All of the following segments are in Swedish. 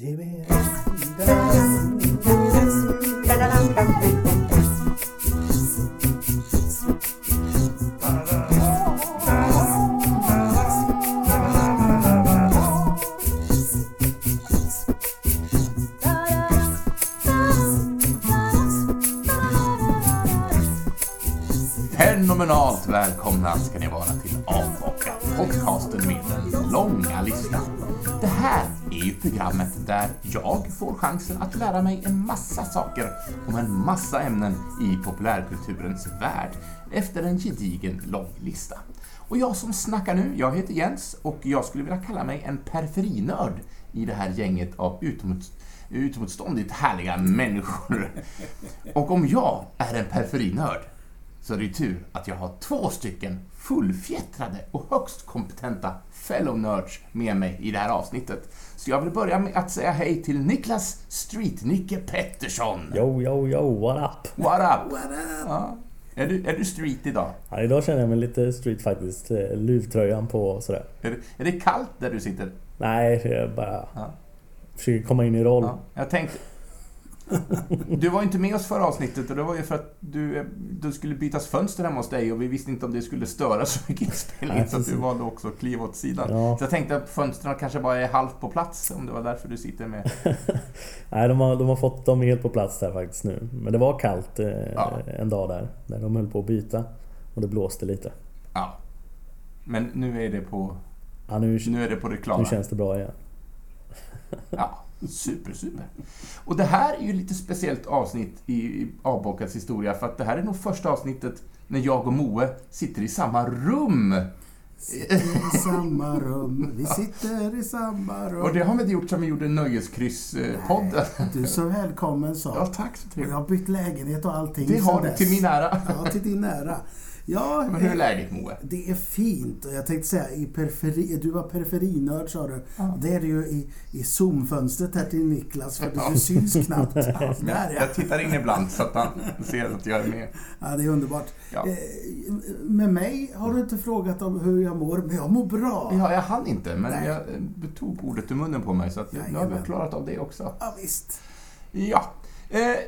Fenomenalt välkomna ska ni vara till Avbockat, podcasten med den långa listan. Det här är ju programmet där jag får chansen att lära mig en massa saker om en massa ämnen i populärkulturens värld efter en gedigen lång lista. Och jag som snackar nu, jag heter Jens och jag skulle vilja kalla mig en periferinörd i det här gänget av utomhus utomståndigt härliga människor. Och om jag är en periferinörd så är det ju tur att jag har två stycken fullfjättrade och högst kompetenta fellow nerds med mig i det här avsnittet. Så jag vill börja med att säga hej till Niklas Street-Nicke Pettersson. Yo, yo, yo, what up? What up? What up? Ja. Är, du, är du street idag? Ja, idag känner jag mig lite street faktiskt. Eh, Luvtröjan på och sådär. Är det, är det kallt där du sitter? Nej, jag bara Ja. försöker komma in i roll. Ja. Jag tänkte... Du var inte med oss förra avsnittet och det var ju för att du, du skulle bytas fönster hemma hos dig och vi visste inte om det skulle störa så mycket inspelningen så att du valde också att kliva åt sidan. Ja. Så jag tänkte att fönstren kanske bara är halvt på plats om det var därför du sitter med... Nej, de har, de har fått dem helt på plats där faktiskt nu. Men det var kallt eh, Ja. en dag där. När de höll på att byta. Och det blåste lite. Ja. Men nu är det på, Ja, nu, nu är det på det klara. nu känns det bra igen. Ja, super, super. Och det här är ju lite speciellt avsnitt i i historia för att det här är nog första avsnittet när jag och Moe sitter i samma rum. I samma rum, vi sitter i samma rum. Och det har vi gjort som vi gjorde Nöjeskryss-podden. Du är så välkommen så. Ja, tack så Och jag trevligt. har bytt lägenhet och allting Det har du till min ära. Ja, till din ära. Ja, Men hur är läget Moe? Det är fint. Och jag tänkte säga, i periferi, du var periferinörd sa du. Ja. Det är det ju i, i zoomfönstret här till Niklas, för Ja. du syns knappt. Ja, där ja. Jag tittar in ibland så att han ser att jag är med. ja, det är underbart. Ja. Eh, med mig har du inte frågat om hur jag mår, men jag mår bra. Ja, jag hann inte, men Nej. jag eh, tog ordet ur munnen på mig så att nu har vi klarat av det också. Ja, visst. Ja,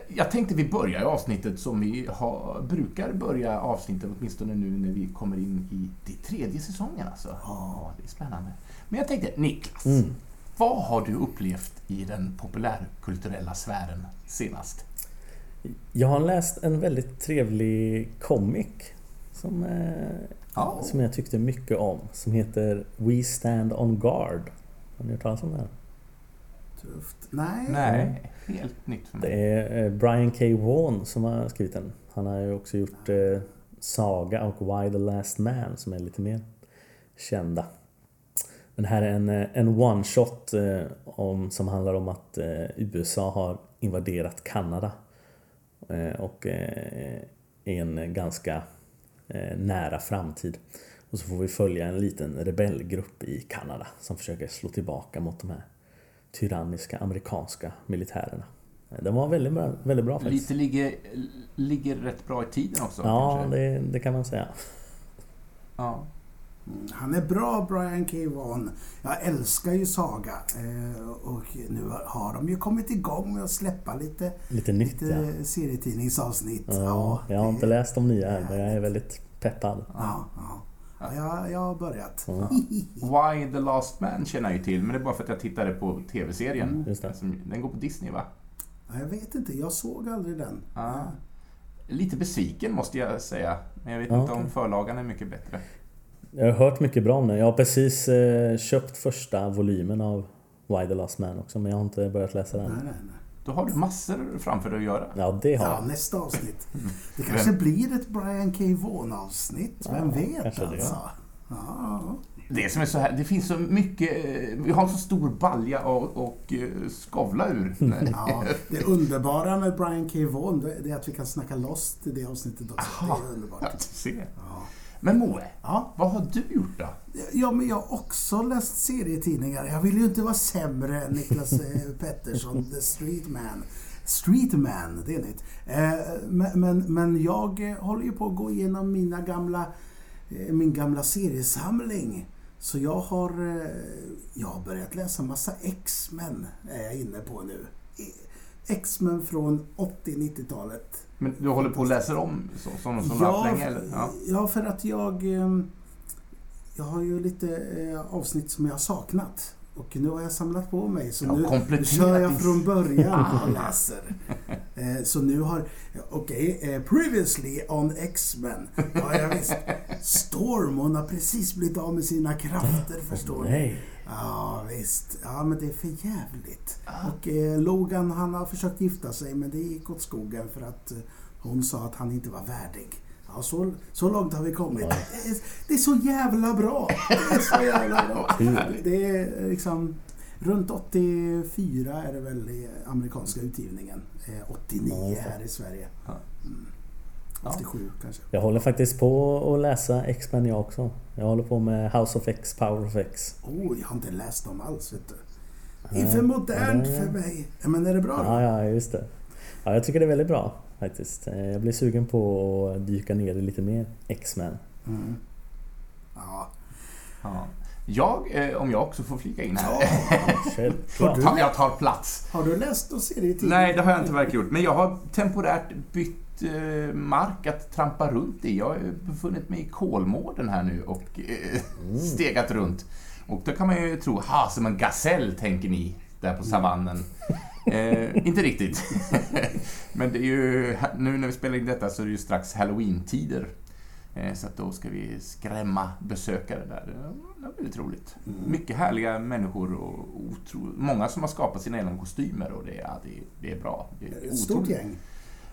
jag tänkte vi börjar i avsnittet som vi har, brukar börja avsnittet, åtminstone nu när vi kommer in i det tredje säsongen alltså. Ja, det är spännande. Men jag tänkte, Niklas, Mm. vad har du upplevt i den populärkulturella sfären senast? Jag har läst en väldigt trevlig comic. Som, eh, Ja. som jag tyckte mycket om. Som heter We Stand On Guard. Har ni hört talas om den? Tufft. Nej. Nej, helt nytt för Det mig. är eh, Brian K. Vaughan som har skrivit den. Han har ju också gjort eh, Saga och Why the Last Man som är lite mer kända. Men här är en, eh, en one-shot eh, om, som handlar om att eh, USA har invaderat Kanada. Och i en ganska nära framtid. Och så får vi följa en liten rebellgrupp i Kanada som försöker slå tillbaka mot de här tyranniska amerikanska militärerna. Den var väldigt bra, väldigt bra faktiskt. Lite ligger, ligger rätt bra i tiden också. Ja, det, det kan man säga. ja. Han är bra, Brian K. Vaughan. Jag älskar ju Saga. Eh, och nu har de ju kommit igång med att släppa lite, Lite nytt lite ja. serietidningsavsnitt. ja. Jag har inte läst de nya än, men jag är väldigt peppad. Ja, ja. Ja jag, har börjat. Ja. Why the Last Man känner jag ju till, men det är bara för att jag tittade på TV-serien. Mm, Den går på Disney va? Ja, Jag vet inte, jag såg aldrig den. Ja. Lite besviken måste jag säga. Men jag vet Ja, inte om okej. förlagan är mycket bättre. Jag har hört mycket bra om den. Jag har precis eh, köpt första volymen av Why the Last Man också, men jag har inte börjat läsa Nej, den. nej, nej. Då har du massor framför dig att göra. Ja, det har Ja, jag. nästa avsnitt. Det kanske blir ett Brian K. Vaughan-avsnitt. Vem Ja, vet kanske det. alltså. Ja. Det som är så här, det finns så mycket, eh, vi har så stor balja och, och eh, skavla ur. Ja, det underbara med Brian K. Vaughan det är att vi kan snacka lost i det avsnittet också. Aha. Det är underbart. Ja, du ser. Ja. Men Moe, Ja. vad har du gjort då? ja, men jag har också läst serietidningar. Jag vill ju inte vara sämre än Niklas eh, Pettersson, The Street Man. Street Man, det är nytt. Eh, men, men, men jag eh, håller ju på att gå igenom mina gamla, min gamla seriesamling. Så jag har, jag har börjat läsa massa X-Men, är jag inne på nu. X-Men från 80-90-talet. Men du håller på att läsa om så, som, som ja, länge? Eller? Ja. ja, för att jag... ehm, Jag har ju lite eh, avsnitt som jag har saknat. Och nu har jag samlat på mig så Ja, nu, kör jag från början och läser. Eh, Så nu har... Okej, eh, previously on X-Men. Ja, jag visst. Storm, hon har precis blivit av med sina krafter förstår du. Ja, visst. Ja, men det är för jävligt. Och eh, Logan, han har försökt gifta sig, men det gick åt skogen för att eh, hon sa att han inte var värdig. Ja, så, så långt har vi kommit. Det är, det är så jävla bra! Det är så jävla bra. Det är liksom... Runt 84 är det väl i amerikanska utgivningen. Eh, 89 här i Sverige. Ja. Mm. Ja. 87 kanske. Jag håller faktiskt på att läsa X-Men jag också. Jag håller på med House of X, Power of X. Oh, jag har inte läst dem alls, vet du. Är för modernt ja, för mig. Ja, men är det bra då? Ja, ja, just det. Ja, jag tycker det är väldigt bra faktiskt. Eh, Jag blir sugen på att dyka ner i lite mer X-Men. Mm. Ja. Ja. Jag, eh, om jag också får flika in här. Ta- Jag tar plats. Har du läst någon serietidning? Nej, det har jag inte verkligen gjort. Men jag har temporärt bytt eh, mark att trampa runt i. Jag har befunnit mig i Kolmården här nu och eh, stegat runt. Och då kan man ju tro, ha, som en gasell tänker ni där på savannen. Eh, inte riktigt. Men det är ju, nu när vi spelar in detta så är det ju strax halloween-tider. Eh, så att då ska vi skrämma besökare där. Det är väldigt roligt. Mycket härliga människor och otro, många som har skapat sina egna kostymer och det, är- ja, det, det är bra. Det är Ett stort gäng.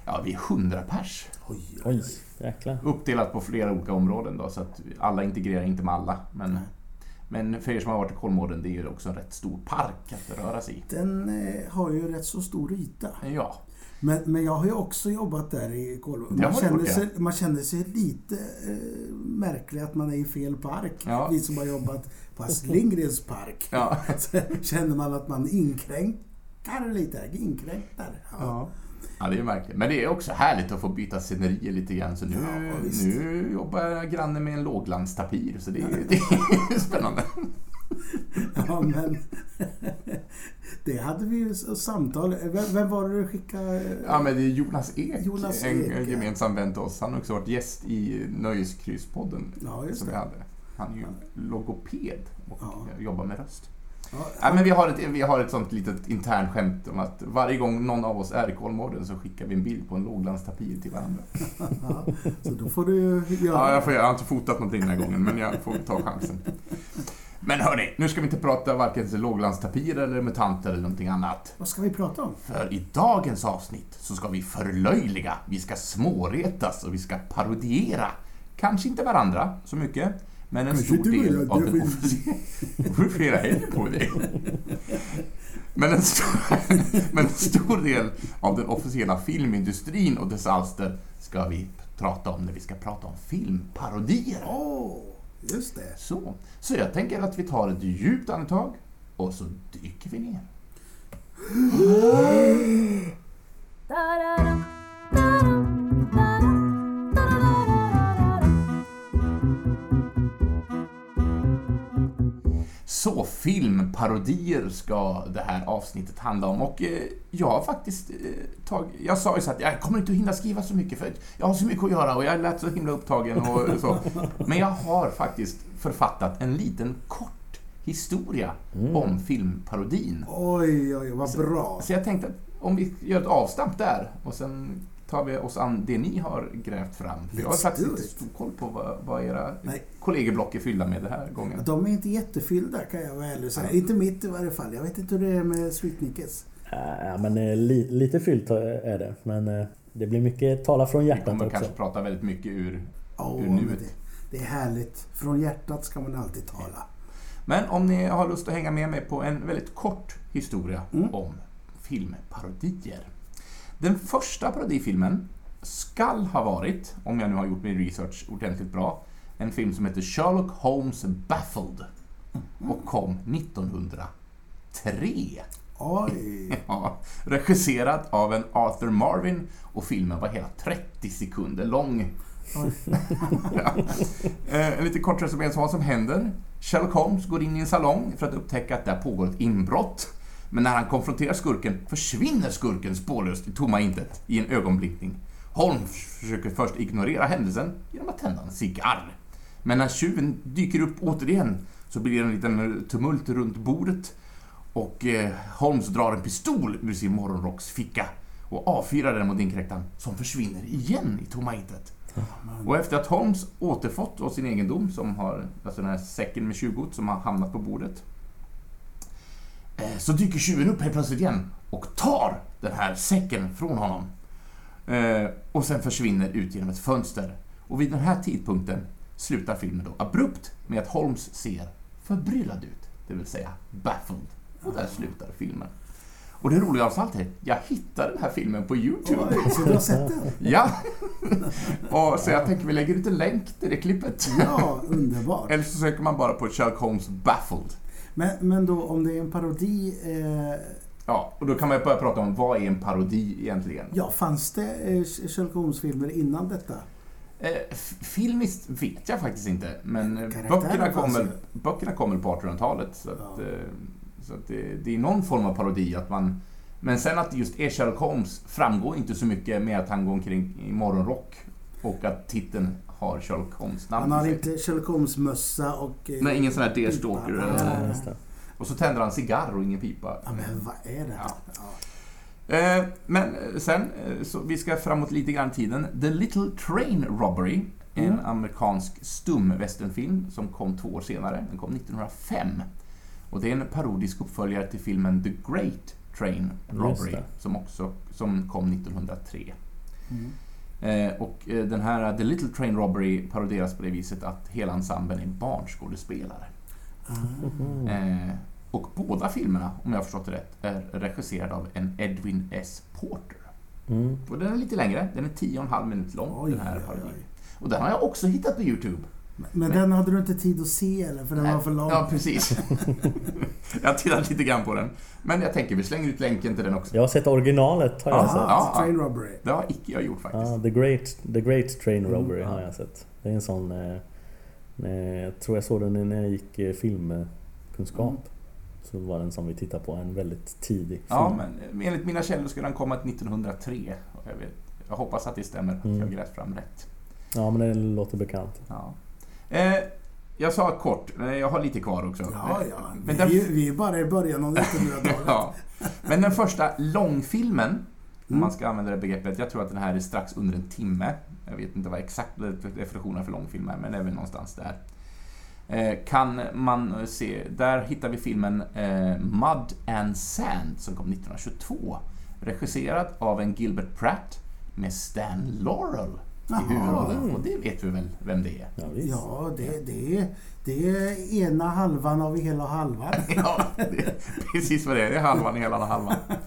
Ja, vi är hundra pers. Oj, oj, Oj. Uppdelat på flera olika områden då, så att alla integrerar inte med alla. Men, men för er som har varit i Kolmården, det är ju också en rätt stor park att röra sig i. Den eh, har ju rätt så stor yta. Ja, Men, men jag har ju också jobbat där i Kolmården. Man, känner sig, man känner sig lite eh, märklig att man är i fel park. Ja. Vi som har jobbat på Astrid Lindgrens park. ja. Så känner man att man inkränkar lite. Inkräktar. Ja. Ja, det är märkligt. Men det är också härligt att få byta scenerier lite grann. Så nu, Ja, nu jobbar jag granne med en låglandstapir, så det, är- det är spännande. Ja, men det hade vi ju samtal. Vem, vem var det du skickade? Ja, men det är Jonas Ek, Jonas en Ek, ja. gemensam vän till oss. Han har också varit gäst i Nöjeskrysspodden Ja, som vi hade. Han är ju logoped och Ja. jobbar med röst. Ja, men vi, har ett, vi har ett sånt litet internt skämt om att varje gång någon av oss är i Kolmården så skickar vi en bild på en låglandstapir till varandra. ja, så då får du göra Ja, jag, får, jag har inte fotat någonting den här gången, men jag får ta chansen. Men hörni, nu ska vi inte prata varken låglandstapirer eller mutanter eller någonting annat. Vad ska vi prata om? För i dagens avsnitt så ska vi förlöjliga, vi ska småretas och vi ska parodiera. Kanske inte varandra så mycket, men en Kanske stor del av den. Du får helger på dig. Men en, stor, men en stor del av den officiella filmindustrin och dess alster ska vi prata om när vi ska prata om filmparodier. Åh, just det. Så, så jag tänker att vi tar ett djupt andetag och så dyker vi ner. Da-da-dum, Så filmparodier ska det här avsnittet handla om och eh, jag har faktiskt eh, tagit... Jag sa ju så att jag kommer inte att hinna skriva så mycket för jag har så mycket att göra och jag är lätt så himla upptagen och så. Men jag har faktiskt författat en liten kort historia om filmparodin. Oj, oj, vad bra. Så jag tänkte att om vi gör ett avstamp där och sen tar vi oss an det ni har grävt fram. För jag har faktiskt inte stor koll på vad, vad era Nej. kollegieblock är fyllda med den här gången. De är inte jättefyllda kan jag vara ärlig säga. Inte mitt i varje fall. Jag vet inte hur det är med Sweetnickes. Ja, men eh, li, lite fyllt är det. Men eh, det blir mycket tala från Vi hjärtat kommer också. kanske prata väldigt mycket ur... Åh, Ur nuet. det, det är härligt. Från hjärtat ska man alltid tala. Men om ni har lust att hänga med mig på en väldigt kort historia Mm. om filmparodier. Den första parodifilmen skall ha varit, om jag nu har gjort min research ordentligt bra, en film som heter Sherlock Holmes Baffled och kom 1903. Oj. Ja, regisserad av en Arthur Marvin och filmen var hela 30 sekunder lång. ja. Eh, En lite kort resumé av vad som händer. Sherlock Holmes går in i en salong för att upptäcka att där pågår ett inbrott. Men när han konfronterar skurken försvinner skurken spårlöst i tomma intet i en ögonblickning. Holmes försöker först ignorera händelsen genom att tända en cigarr. Men när tjuven dyker upp återigen så blir det en liten tumult runt bordet och eh, Holmes drar en pistol ur sin morgonrocksficka och avfyrar den mot inkräktaren som försvinner igen i tomma intet. Och efter att Holmes återfått då sin egendom, som har, alltså den här säcken med tjuvgods som har hamnat på bordet, eh, så dyker tjuven upp helt plötsligt igen och tar den här säcken från honom. Eh, Och sen försvinner ut genom ett fönster. Och vid den här tidpunkten slutar filmen då abrupt med att Holmes ser förbryllad ut, det vill säga baffled. Och där slutar filmen. Och det roliga av allt är, jag hittade den här filmen på YouTube. Oj, Så du har sett den? Ja! Och så jag tänker vi lägger ut en länk till det klippet. Ja, underbart. Eller så söker man bara på Sherlock Holmes Baffled. Men, men då om det är en parodi, eh, Ja, och då kan man ju börja prata om vad är en parodi egentligen? ja fanns det eh, Sherlock Holmes-filmer innan detta? Eh, filmiskt vet jag faktiskt inte, men böckerna ju. böckerna kommer på 1800-talet. Så, att, Ja. eh, så att det, det är någon form av parodi att man... Men sen att just är Sherlock Holmes framgår inte så mycket med att han går omkring i morgonrock och att titeln har Sherlock Holmes namn Han har inte Sherlock Holmes-mössa och... eh, Nej, ingen sån här Deerstalker pipa. eller-. Ja. Och så tänder han cigarr och ingen pipa. Ja, men vad är det här? Ja. Eh, men eh, sen, så vi ska framåt lite grann i tiden. The Little Train Robbery, en Mm. amerikansk stum westernfilm som kom två år senare. Den kom 1905. Och det är en parodisk uppföljare till filmen The Great Train Robbery som också som kom 1903. Mm. Eh, och eh, den här The Little Train Robbery paroderas på det viset att hela ensemblen är barnskådespelare. Eh, och båda filmerna, om jag har förstått det rätt, är regisserade av en Edwin S. Porter. Mm. Och den är lite längre, den är 10 och en halv minut lång, Oj, den här parodin. Och den har jag också hittat på YouTube. Men- Men den hade du inte tid att se eller? För den var för lång? Ja, precis. jag tittat lite grann på den. Men jag tänker vi slänger ut länken till den också. Jag har sett originalet har jag Aha. sett. Ja. Train Robbery. Det har icke jag gjort faktiskt. Ja, The Great, The Great Train Mm, Robbery ja. har jag sett. Det är en sån... Eh, eh, jag tror jag såg den när jag gick eh, filmkunskap. Mm. Så var den som vi tittade på, en väldigt tidig film. Ja, men enligt mina källor skulle den komma 1903. Och jag, vet, jag hoppas att det stämmer, att jag Mm. har grävt fram rätt. ja, men det låter bekant. Ja. Eh, jag sa kort, eh, jag har lite kvar också. Ja, ja. Men vi, den- vi är bara i början av 1900-talet. Ja. Men den första långfilmen, om Mm. man ska använda det begreppet, jag tror att den här är strax under en timme. Jag vet inte vad exakt definitionen för långfilm är, men det är väl någonstans där. Eh, kan man se, där hittar vi filmen eh, Mud and Sand som kom 1922. Regisserad av en Gilbert Pratt med Stan Laurel Jaha. huvudrollen. Och det vet vi väl vem det är? Ja, visst. Ja, det, det, är, det är ena halvan av hela halvan. Ja, precis vad det är. Det är halvan i hela halvan.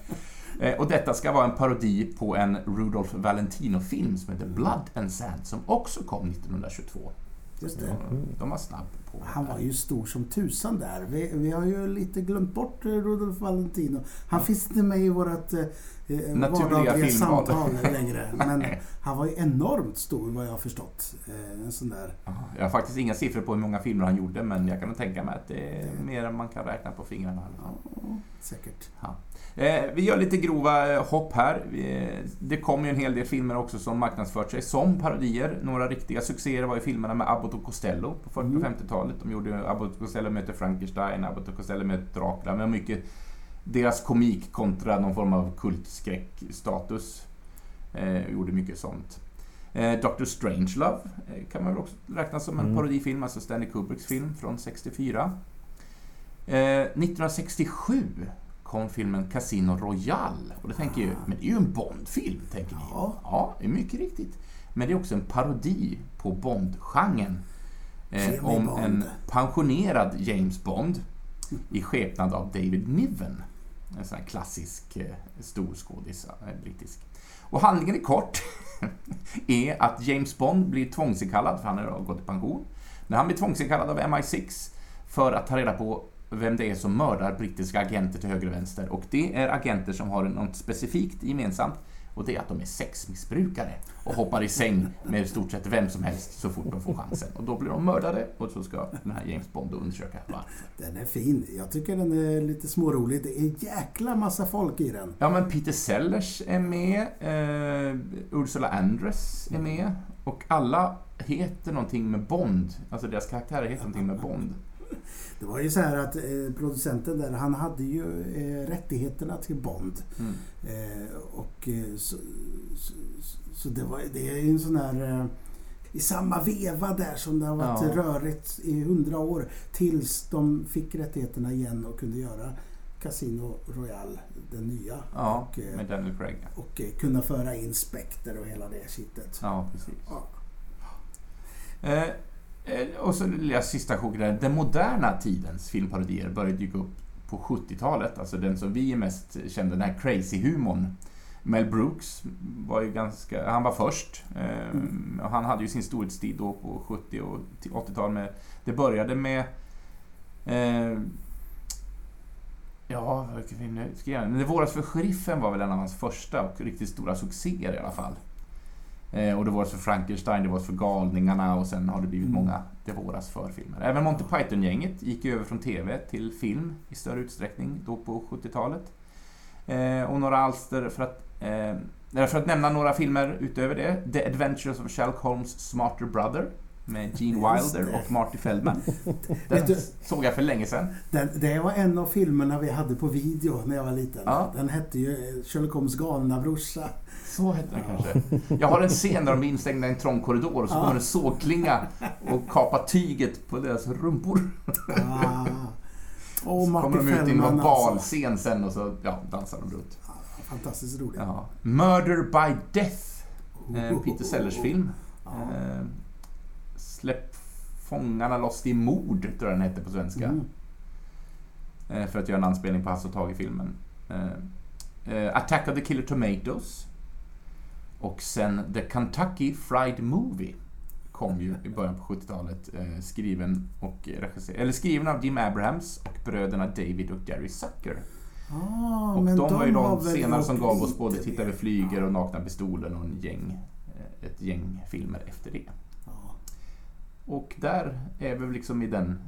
Eh, Och detta ska vara en parodi på en Rudolph Valentino-film som heter Blood and Sand som också kom 1922. Just det. De- De var snabb på Han var ju stor som tusan där. Vi, vi har ju lite glömt bort eh, Rudolf Valentino. Han finns inte med i vårt eh, Naturliga vardagliga samtal längre. Men han var ju enormt stor vad jag har förstått. Eh, en sån där. Ja, Jag har faktiskt inga siffror på hur många filmer han gjorde men jag kan tänka mig att det är mer än man kan räkna på fingrarna. Ja, säkert. Ja. Eh, vi gör lite grova eh, hopp här. Vi, det kom ju en hel del filmer också som marknadsfört sig som parodier. Några riktiga succéer var ju filmerna med Abbott och Costello på 40 och Mm. 50-talet. De gjorde Abbott och Costello möter Frankenstein, Abbott och Costello möter Dracula. Men mycket deras komik kontra någon form av kultskräckstatus. Eh, gjorde mycket sånt. Eh, Dr. Strangelove eh, kan man väl också räkna som en Mm. parodifilm, alltså Stanley Kubricks film från 64. Eh, 1967 kom filmen Casino Royale. Och då tänker jag, men det är ju en Bond-film, tänker ni. Ja. ja, det är mycket riktigt. Men det är också en parodi på Bond-genren. Eh, om Bond. en pensionerad James Bond i skepnad av David Niven. En sån här klassisk eh, storskådis, eh, brittisk. Och handlingen är kort. är att James Bond blir tvångsinkallad, för han har gått i pension. När han blir tvångsinkallad av MI6 för att ta reda på vem det är som mördar brittiska agenter till höger och vänster. Och det är agenter som har något specifikt gemensamt. Och det är att de är sexmissbrukare och hoppar i säng med i stort sett vem som helst så fort de får chansen. Och då blir de mördade och så ska den här James Bond undersöka varför. Den är fin. Jag tycker den är lite smårolig. Det är jäkla massa folk i den. Ja, men Peter Sellers är med, eh, Ursula Andress är med och alla heter någonting med Bond. Alltså deras karaktärer heter någonting med Bond. Det var ju så här att eh, producenten där, han hade ju eh, rättigheterna till Bond. Mm. Eh, och eh, så, så, så det, var, det är ju en sån här... Eh, I samma veva där som det har varit Ja. rörigt i hundra år tills de fick rättigheterna igen och kunde göra Casino Royale, den nya. Ja, och, eh, med Daniel Craig. och kunna föra in Spectre och hela det kittet. Ja, precis. Ja. Och så lilla sista chocken där. Den moderna tidens filmparodier började dyka upp på 70-talet. Alltså den som vi är mest kände, den här crazy-humorn. Mel Brooks var ju ganska, han var först. Eh, han hade ju sin storhetstid då på 70 och 80-talet med, det började med eh, Ja, vilken film nu ska jag- göra? Det våras för sheriffen var väl en av hans första och riktigt stora succéer i alla fall. Eh, och det våras för Frankenstein, det våras för Galningarna och sen har det blivit Mm. många Det våras för-filmer. Även Monty Python-gänget gick ju över från TV till film i större utsträckning då på 70-talet. Eh, och några alster för att, eh, för att nämna några filmer utöver det. The Adventures of Sherlock Holmes Smarter Brother med Gene Wilder och Marty Feldman. Den du- såg jag för länge sedan. Den, det var en av filmerna vi hade på video när jag var liten. Ja. Den hette ju Sherlock Holmes galna brorsa. Så hette den kanske. Jag har en scen där de är instängda i en trång korridor och så Ja. kommer en sågklinga och kapar tyget på deras rumpor. Ah. Och Så Marty kommer de ut i någon alltså. balscen sen och så ja, dansar de runt. Fantastiskt rolig. Ja. Murder by Death, eh, Oh. Peter Sellers film. Ja. Eh, Släpp fångarna loss i mord, tror jag den hette på svenska. Mm. Eh, för att göra en anspelning på Hasse och Tage-filmen. Eh, eh, Attack of the Killer Tomatoes. Och sen The Kentucky Fried Movie. Kom ju i början på 70-talet. Eh, skriven, och regisser- eller skriven av Jim Abrahams och bröderna David och Gary Zucker. Ah, Och de var ju de senare som gav oss både. Titta vi flyger och Nakna pistolen och en gäng, ett gäng filmer efter det. Ja. Och där är vi liksom i den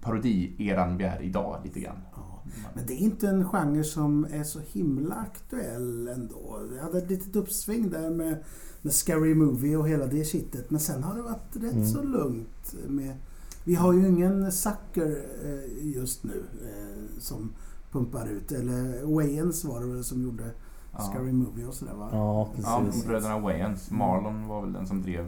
parodi-eran vi är idag lite grann. Ja. Men det är inte en genre som är så himla aktuell ändå. Det hade ett litet uppsving där med, med Scary Movie och hela det kittet. Men sen har det varit rätt Mm. så lugnt med... Vi har ju ingen Sucker eh, just nu eh, som pumpar ut. Eller Wayans var det väl som gjorde Ja. Scary Movie och sådär va? Ja, Ja, precis. bröderna Wayans. Marlon var väl den som drev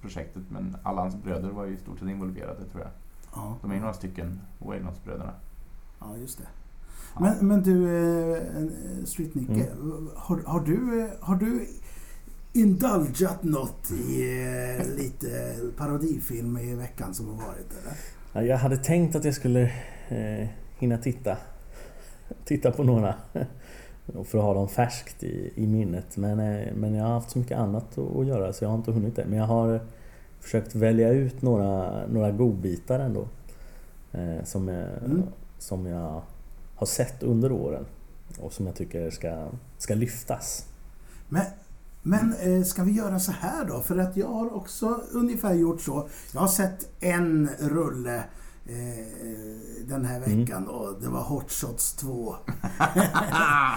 projektet men alla hans bröder var ju i stort sett involverade tror jag. Ja, De är ju några stycken, Waylons-bröderna. ja just det. Ja. Men, men du, eh, eh, Street Nicke, har, har, du, eh, har du indulgat något i lite parodifilm i veckan som har varit? Eller? Ja, jag hade tänkt att jag skulle eh, hinna titta, titta på några för att ha dem färskt i, i minnet. Men, eh, men jag har haft så mycket annat att, göra så jag har inte hunnit det. Men jag har försökt välja ut några, några godbitar ändå. Eh, som, jag, Mm. som jag har sett under åren och som jag tycker ska, ska lyftas. Men, men eh, ska vi göra så här då? För att jag har också ungefär gjort så. Jag har sett en rulle den här Mm. veckan och det var Hot Shots 2.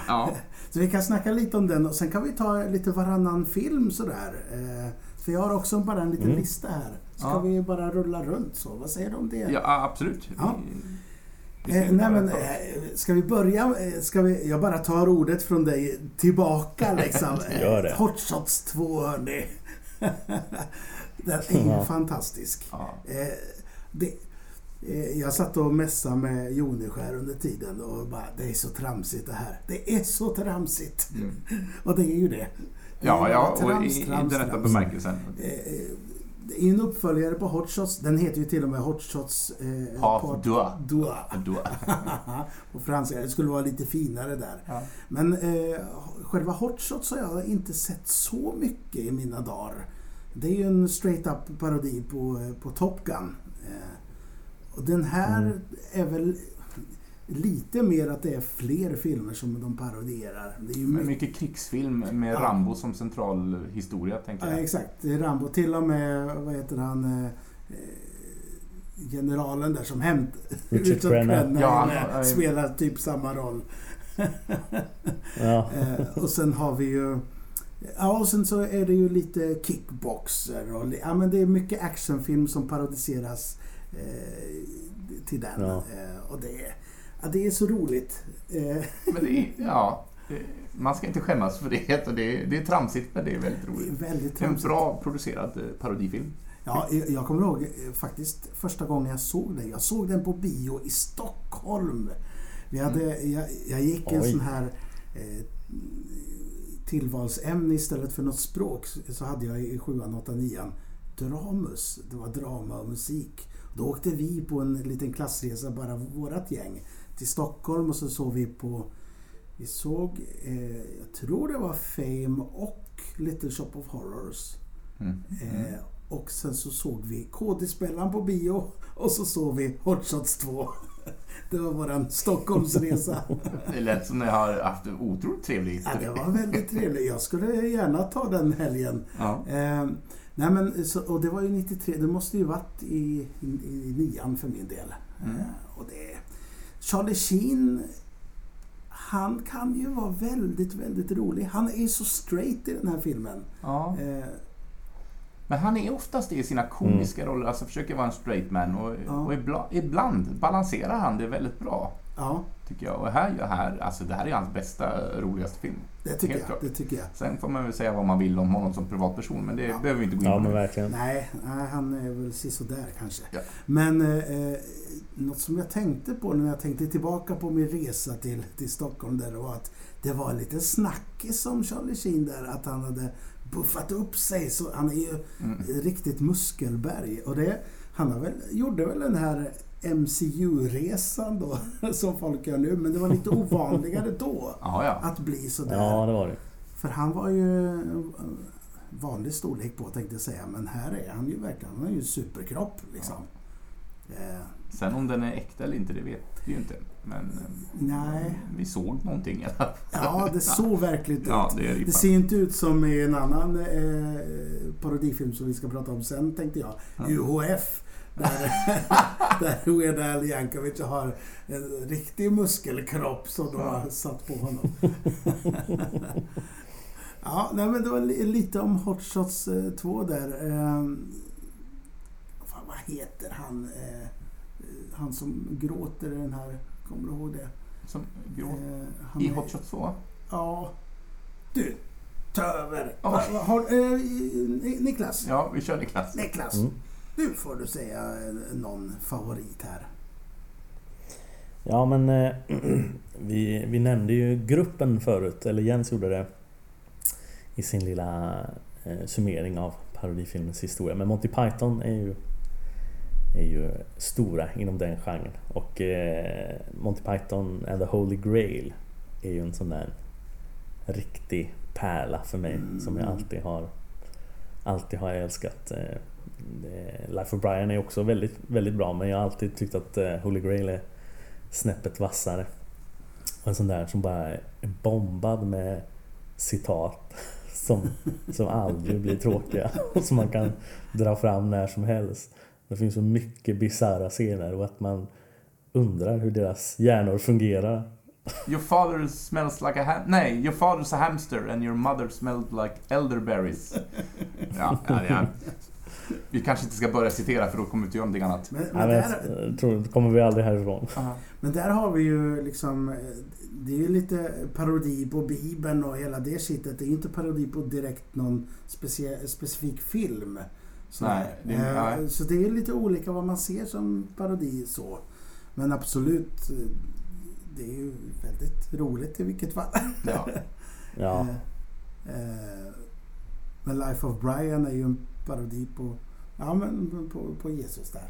ja. Så vi kan snacka lite om den och sen kan vi ta lite varannan film sådär. Eh, för jag har också bara en liten Mm. lista här. Ska Ja. vi bara rulla runt så? Vad säger du om det? ja, absolut. Ja. Eh, ska nej men, eh, ska vi börja? eh, Ska vi, jag bara tar ordet från dig tillbaka liksom. Eh, Gör det. Hot Shots 2 hörni. Den är ju Ja. fantastisk. Ja. Eh, det, eh, jag satt och mässade med Joneskär under tiden och bara, det är så tramsigt det här. Det är så tramsigt. Mm. Och det är ju det. Ja, ja, och trams, i, i trams, den rätta bemärkelsen. Eh, Det är en uppföljare på Hot Shots. Den heter ju till och med Hot Shots... Eh, Part-. Då. på franska. Det skulle vara lite finare där. Ja. Men eh, själva Hot Shots har jag inte sett så mycket i mina dagar. Det är ju en straight up parodi på, eh, på Top Gun. Eh, och den här Mm. är väl... lite mer att det är fler filmer som de parodierar. Det är ju Men mycket, mycket krigsfilm med Ja. Rambo som central historia, tänker ja, jag. exakt, det är Rambo. Till och med, vad heter han, eh, eh, generalen där som hämt... Richard Crenna. Ja, han- spelar typ samma roll. Ja. Eh, och sen har vi ju... Ja, och sen så är det ju lite kickboxer och ja, men det är mycket actionfilm som parodiseras till den. Ja. Eh, och det är, ja, det är så roligt. Eh, Men det är, ja, det- man ska inte skämmas för det. och Det är, det är tramsigt, men det är väldigt det är roligt. väldigt Det är en tramsigt. bra producerad eh, parodifilm. Ja, jag kommer ihåg eh, faktiskt första gången jag såg den. Jag såg den på bio i Stockholm. Vi hade, jag, jag gick en Oj. sån här eh, tillvalsämne istället för något språk. Så hade jag i sjuan, åttan, nian Dramus. Det var drama och musik. Då åkte vi på en liten klassresa, bara vårat gäng, till Stockholm och så såg vi på vi såg, eh, jag tror det var Fame och Little Shop of Horrors. Mm. Eh, och sen så såg vi KD-spelaren på bio och så såg vi Hot Shots 2. Det var våran Stockholmsresa. Det lät som ni har haft en otroligt trevlig Ja, det var väldigt trevligt. Jag skulle gärna ta den helgen. Ja. Eh, nej men, så, och det var ju 93. Det måste ju varit i, i, i nian för min del. Mm. Eh, och det, Charlie Sheen, han kan ju vara väldigt, väldigt rolig. Han är ju så straight i den här filmen. ja. Eh, Men han är oftast det i sina komiska roller, alltså försöker vara en straight man och, Ja. och ibland, ibland balanserar han det väldigt bra. ja, Tycker jag. Och här, här, alltså det här är hans bästa, roligaste film. det tycker Helt jag. klart. Det tycker jag. Sen får man väl säga vad man vill om honom som privatperson, men det Ja. behöver vi inte gå in ja, på men nu. verkligen. Nej, han är väl sisådär kanske. Ja. Men eh, något som jag tänkte på när jag tänkte tillbaka på min resa till, till Stockholm där var att det var lite snackis om Charlie Sheen där, att han hade buffat upp sig. Så han är ju Mm. riktigt muskelberg. Och det, han har väl, gjorde väl den här MCU-resan då, som folk gör nu. Men det var lite ovanligare då Ja, ja. att bli sådär. Ja, det var det. För han var ju eh, vanlig storlek på tänkte jag säga. Men här är han ju verkligen, han har ju superkropp liksom. Eh, Sen om den är äkta eller inte, det vet vi ju inte. Men eh, nej, vi såg någonting i alla fall. ja det såg verkligt ut. Ja, det är Det det ser inte ut som i en annan eh, parodifilm som vi ska prata om sen tänkte jag. Ja. UHF. Där, där Weird Al Yankovic har en riktig muskelkropp som de har satt på honom. ja, nej men det var li- lite om Hot Shots eh, 2 där. Eh, fan, vad heter han? Eh, han som gråter i den här, kommer du ihåg det? Som gråt. Eh, I Hot Shot 2? Ja. Du, ta över. Eh, Ni- Niklas, Ja, vi kör Niklas. Niklas. Mm. Nu får du säga eh, någon favorit här. Ja, men eh, vi, vi nämnde ju gruppen förut, eller Jens gjorde det i sin lilla eh, summering av parodifilmens historia. Men Monty Python är ju, är ju stora inom den genren. Och eh, Monty Python and the Holy Grail är ju en sån där riktig pärla för mig som jag alltid har alltid har älskat. Eh, Life of Brian är också väldigt, väldigt bra men jag har alltid tyckt att eh, Holy Grail är snäppet vassare. Och en sån där som bara är bombad med citat som, som aldrig blir tråkiga och som man kan dra fram när som helst. Det finns så mycket bisarra scener och att man undrar hur deras hjärnor fungerar. Your father smells like a ham... Nej, your father's a hamster and your mother smelled like elderberries. Ja, ja, ja. Vi kanske inte ska börja citera för då kommer vi inte göra någonting annat. Men, Nej, men, men där, jag tror, kommer vi aldrig härifrån. Aha. men där har vi ju liksom... eh, Det är ju lite parodi på Bibeln och hela det shitet. Det är ju inte parodi på direkt någon specie, specifik film. Så, Nej, det är- eh, nej. så det är lite olika vad man ser som parodi så. Men absolut, eh, det är ju väldigt roligt i vilket fall. Ja. Ja, men Life of Brian är ju en parodi på, ja, men på, på Jesus där.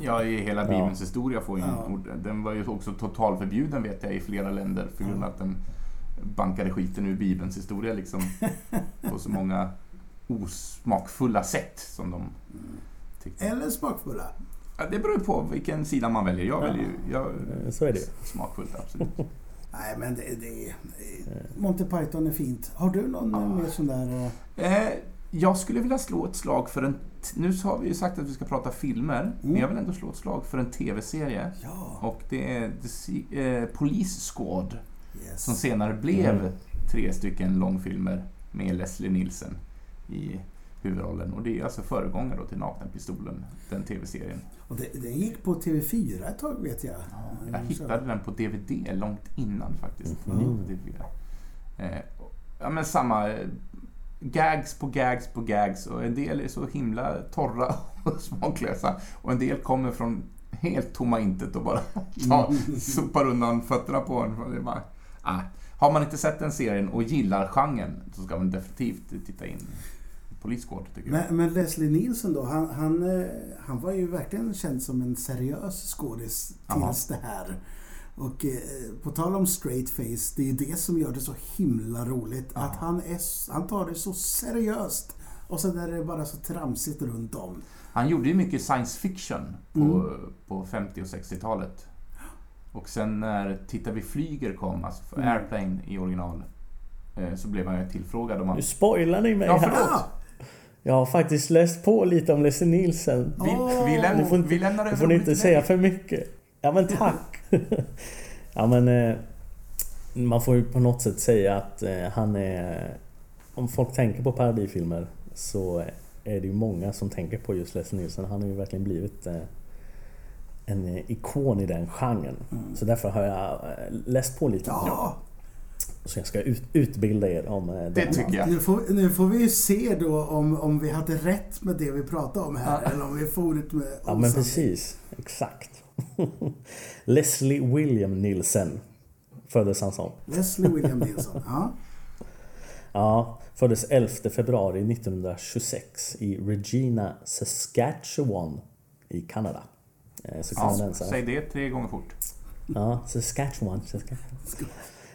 ja, i hela Ja. Bibelns historia får ju Ja. en, Den var ju också totalförbjuden vet jag i flera länder för grund av att den bankade skiten ur Bibelns historia liksom. På så många osmakfulla sätt som de tyckte. Eller smakfulla. Ja, det beror på vilken sida man väljer. Jag Ja. väljer ju... Jag, Eh, Så är det. Smakfullt, absolut. Nej, men det, det, Monty Python är fint. Har du någon Ja. mer sån där... eh, Eh, jag skulle vilja slå ett slag för en... Nu har vi ju sagt att vi ska prata filmer, men jag vill ändå slå ett slag för en TV-serie. Ja, Och det är The eh, Police Squad, yes. som senare blev Mm. tre stycken långfilmer med Leslie Nielsen i huvudrollen. Och det är alltså föregångare till Nakenpistolen, den TV-serien. Och det, den gick på TV4 ett tag vet jag. Jag Mm, hittade den på DVD långt innan faktiskt. DVD. Eh, ja men samma eh, gags på gags på gags och en del är så himla torra och smaklösa och en del kommer från helt tomma intet och bara ta, sopar undan fötterna på en. Bara, ah. Har man inte sett den serien och gillar genren så ska man definitivt titta in Police Squad tycker jag. Men, men Leslie Nielsen då, han, han, eh, han var ju verkligen känd som en seriös skådis tills det här. Och eh, på tal om straight face, det är ju det som gör det så himla roligt. Ja. Att han, är, han tar det så seriöst. Och sen är det bara så tramsigt runt om. Han gjorde ju mycket science fiction på, Mm. på 50 och 60-talet. Och sen när Titta vi flyger kom, alltså för Mm. Airplane i original, eh, så blev han ju tillfrågad om han... Nu spoilar ni mig Ja, här. Jag har faktiskt läst på lite om Leslie Nielsen. Vi, vi, läm, Du får inte- vi lämnar över får ni inte säga för mycket. Ja men tack! ja men... Eh, man får ju på något sätt säga att eh, han är... Om folk tänker på parodifilmer så är det ju många som tänker på just Leslie Nielsen. Han har ju verkligen blivit eh, en ikon i den genren. Så därför har jag läst på lite. ja, Så jag ska ut, utbilda er om Det den. tycker jag. nu får, nu får vi ju se då om, om vi hade rätt med det vi pratade om här. Ja. Eller om vi for ut med Ja men osanning. precis. Exakt. Leslie William Nielsen föddes han som. Leslie William Nielsen. Ja. Ja, föddes 11 februari 1926 i Regina, Saskatchewan i Kanada. Eh, Så Ja, kanadensare. säg det tre gånger fort. Ja, Saskatchewan. Saskatchewan.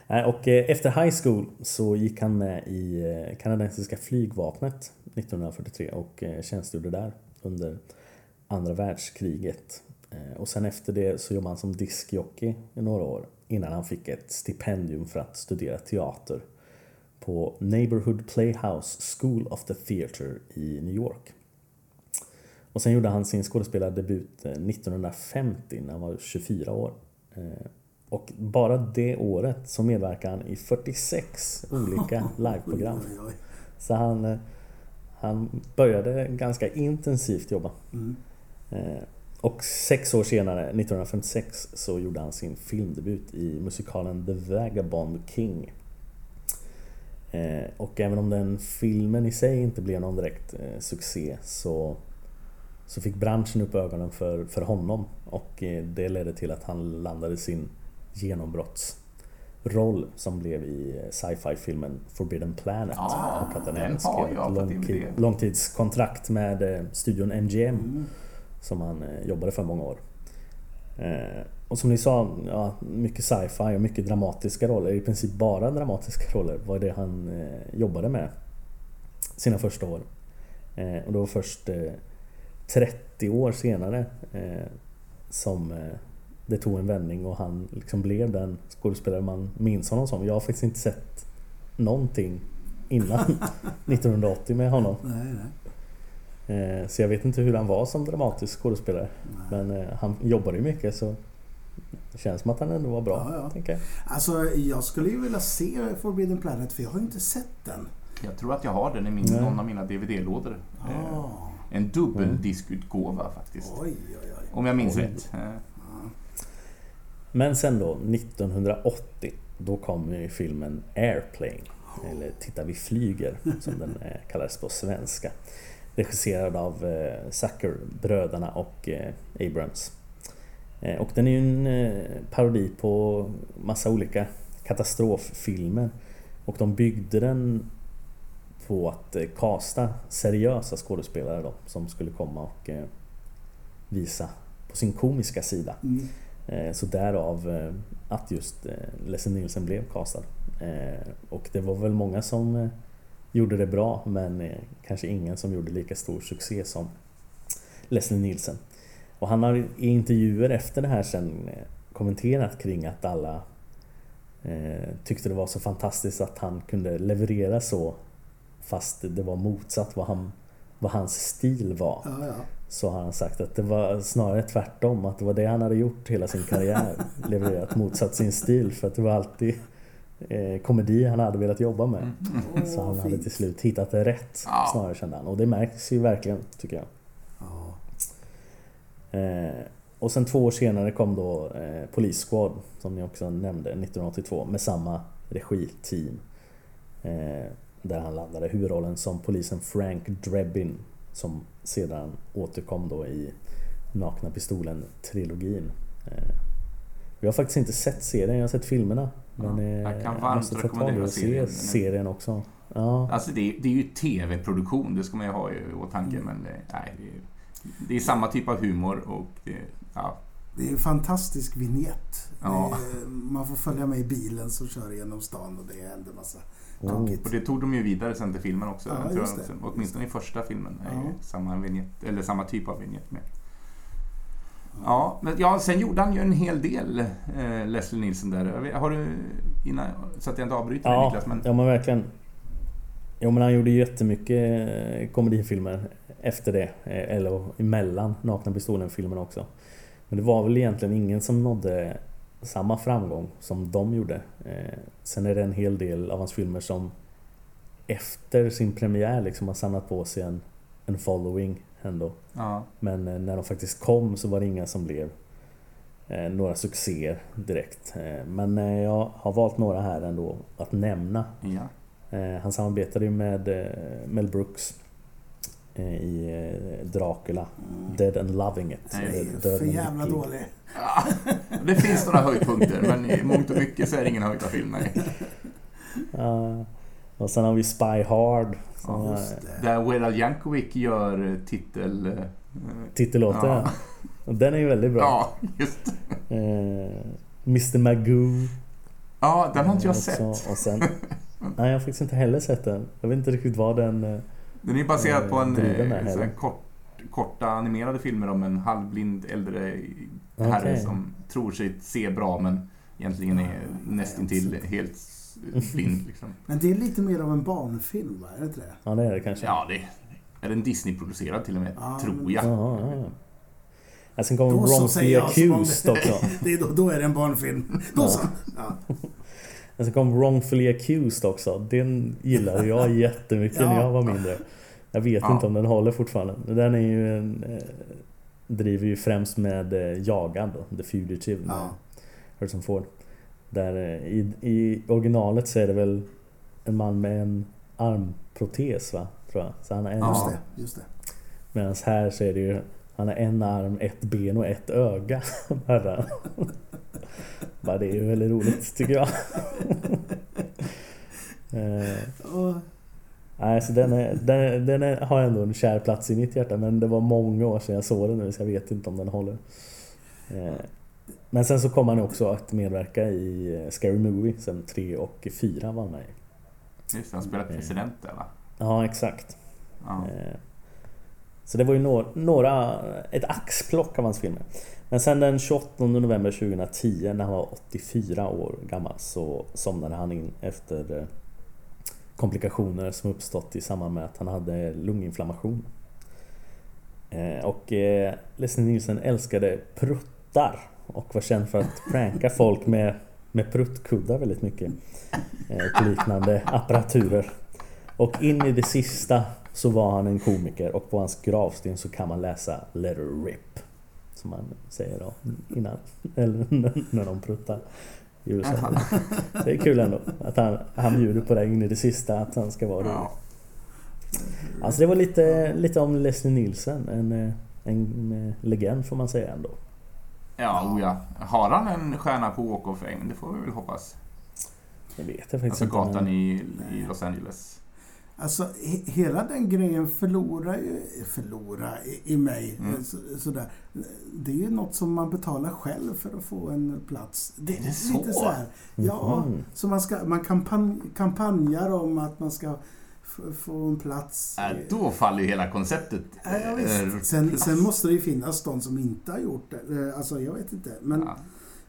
Nej, Och eh, efter high school så gick han med i eh, kanadensiska flygvapnet 1943 och eh, tjänstgjorde där under andra världskriget. Eh, Och sen efter det så jobbade han som diskjockey i några år innan han fick ett stipendium för att studera teater på Neighborhood Playhouse School of the Theatre i New York. Och sen gjorde han sin skådespelardebut eh, 1950 när han var 24 år. Eh, Och bara det året så medverkade han i 46 olika liveprogram. Så han, eh, han började ganska intensivt jobba. Mm. Och sex år senare, 1956, så gjorde han sin filmdebut i musikalen The Vagabond King. Eh, Och även om den filmen i sig inte blev någon direkt eh, succé så, så fick branschen upp ögonen för, för honom och eh, det ledde till att han landade sin genombrottsroll som blev i sci-fi filmen Forbidden Planet. Ja, och att den den även skrev ett långtidskontrakt med studion MGM Mm. Som han eh, jobbade för många år. Eh, Och som ni sa, ja, mycket sci-fi och mycket dramatiska roller. I princip bara dramatiska roller var det han eh, jobbade med sina första år. Och det var först eh, 30 år senare som det tog en vändning och han liksom blev den skådespelare man minns honom som. Jag har faktiskt inte sett någonting innan 1980 med honom. Nej, nej. Eh, Så jag vet inte hur han var som dramatisk skådespelare. Men eh, han jobbade ju mycket så det känns som att han ändå var bra, Ja, ja. tänker jag. Alltså, jag skulle ju vilja se Forbidden Planet för jag har ju inte sett den. Jag tror att jag har den i min, Nej. någon av mina DVD-lådor. Eh, Ah. En dubbeldiskutgåva faktiskt. Oj, oj, oj. Om jag minns Oj. rätt. Eh, Men sen då, 1980, då kom ju filmen Airplane. Eller Titta vi flyger, som den eh, kallades på svenska. Regisserad av eh, Zucker-bröderna och eh, Abrams. Eh, och den är ju en eh, parodi på massa olika katastroffilmer. Och de byggde den på att eh, casta seriösa skådespelare då, som skulle komma och visa på sin komiska sida. Mm. Så därav att just Leslie Nielsen blev castad. Och det var väl många som gjorde det bra men eh, kanske ingen som gjorde lika stor succé som Leslie Nielsen. Och han har i intervjuer efter det här sen eh, kommenterat kring att alla eh, tyckte det var så fantastiskt att han kunde leverera så fast det var motsatt vad, han, vad hans stil var. Ja, ja. Så har han sagt att det var snarare tvärtom, att det var det han hade gjort hela sin karriär. levererat motsatt sin stil för att det var alltid eh, komedi han hade velat jobba med. Åh, Så han hade till slut hittat det rätt Ja. snarare kände han. Och det märks ju verkligen tycker jag. Ja. Eh, och sen två år senare kom då eh, Police Squad som ni också nämnde 1982 med samma regiteam. Eh, där han landade huvudrollen som polisen Frank Drebin som sedan återkom då i Nakna Pistolen-trilogin. Eh, jag har faktiskt inte sett serien, jag har sett filmerna. Men Ja, eh, jag kan jag varmt måste i rekommendera och se serien. serien också. Ja, Alltså det är, det är ju tv-produktion, det ska man ju ha i åtanke. Men det, nej, det, är, det är samma typ av humor och det, ja, Det är en fantastisk vignett. Ja. Man får följa med i bilen som kör genom stan och det händer massa Oh. tokigt. Och det tog de ju vidare sen till filmen också. Ja, Jag tror det. Åtminstone i första filmen är samma, vignett, eller samma typ av vignett med. Ja, men ja, sen gjorde han ju en hel del, eh, Leslie Nielsen där. Har du, innan, så att jag inte avbryter dig Ja, Niklas, men ja men verkligen. Jo men han gjorde jättemycket eh, komedifilmer efter det. eh, Eller emellan Nakna Pistolen-filmen också. Men det var väl egentligen ingen som nådde samma framgång som de gjorde. Eh, Sen är det en hel del av hans filmer som efter sin premiär liksom har samlat på sig en, en following ändå. ja, Men eh, när de faktiskt kom så var det inga som blev eh, några succéer direkt. Eh, men jag har valt några här ändå att nämna. ja. Han samarbetade ju med Mel Brooks i Dracula, Dead and Loving It. Nej, för jävla lycklig. dålig. Ja, det finns några höjdpunkter, men i mångt och mycket så är det ingen höjdarfilm. Nej. Och sen har vi Spy Hard. Ja, det. Där Weird Jankovic gör eh, titel... eh, titellåten. Ja. Den är ju väldigt bra. Ja, just. Eh, Mr Magoo. Ja, den har inte jag också. sett. Och sen, nej, jag har faktiskt inte heller sett den. Jag vet inte riktigt vad den... eh, Den är baserad på en eh, heller. kort, korta animerade filmer om en halvblind äldre herre Okej. som tror sig se bra men egentligen är nästintill helt blind. Liksom. Men det är lite mer av en barnfilm, va? Är det inte det? Ja, det är det kanske. Ja, det är den Disney-producerad till och med, Ja, tror men- jag. Ja, ja, ja. Ja, sen kommer som om Accused också. Det är då, då är det en barnfilm. Då Ja. så. Ja. Sen kom Wrongfully Accused också. Den gillade jag jättemycket när Ja. jag var mindre. Jag vet Ja. inte om den håller fortfarande. Den är ju en, eh, driver ju främst med eh, Jagad då, The Fugitive med Ja. Harrison Ford. Där eh, i, i originalet så är det väl en man med en armprotes va? Tror jag. Så han har en Just arm. det. Just det. Medan här så är det ju Han har en arm, ett ben och ett öga. Bara. Bara det är ju väldigt roligt tycker jag. Eh, Nej, så den, är, den, den är, har ändå en kär plats i mitt hjärta men det var många år sedan jag såg den nu så jag vet inte om den håller. Eh, Men sen så kom han också att medverka i eh, Scary Movie sen 3 och 4 var han med. Just han spelar president där va? Ja, exakt. Ja. Eh, Så det var ju några, några, ett axplock av hans filmer. Men sen den 28 november 2010 när han var 84 år gammal så somnade han in efter eh, komplikationer som uppstått i samband med att han hade lunginflammation. Och Leslie Nielsen älskade pruttar och var känd för att pranka folk med, med pruttkuddar väldigt mycket. Eh, Och liknande apparaturer. Och in i det sista så var han en komiker och på hans gravsten så kan man läsa Letter RIP. Som man säger då innan, eller när de pruttar i USA. Det är kul ändå att han, han bjuder på det in i det sista att han ska vara rolig. Alltså det var lite, lite om Leslie Nielsen. En, eh, en eh, legend får man säga ändå. Ja, oh ja. Har han en stjärna på Walk of Fame? Det får vi väl hoppas. Det vet jag faktiskt Alltså inte. gatan men- i, i Los Angeles. Alltså he, hela den grejen förlorar ju, förlorar i, i mig. Mm. Så, sådär. Det är ju något som man betalar själv för att få en plats. Det Är det så? Lite så här, ja, Mhm. så man, ska, man kampan, kampanjar om att man ska få en plats. Äh, då faller ju hela konceptet. Ja, ja, eh. Sen, sen måste det ju finnas de som inte har gjort det. Eh, Alltså, jag vet inte. Men, Ja,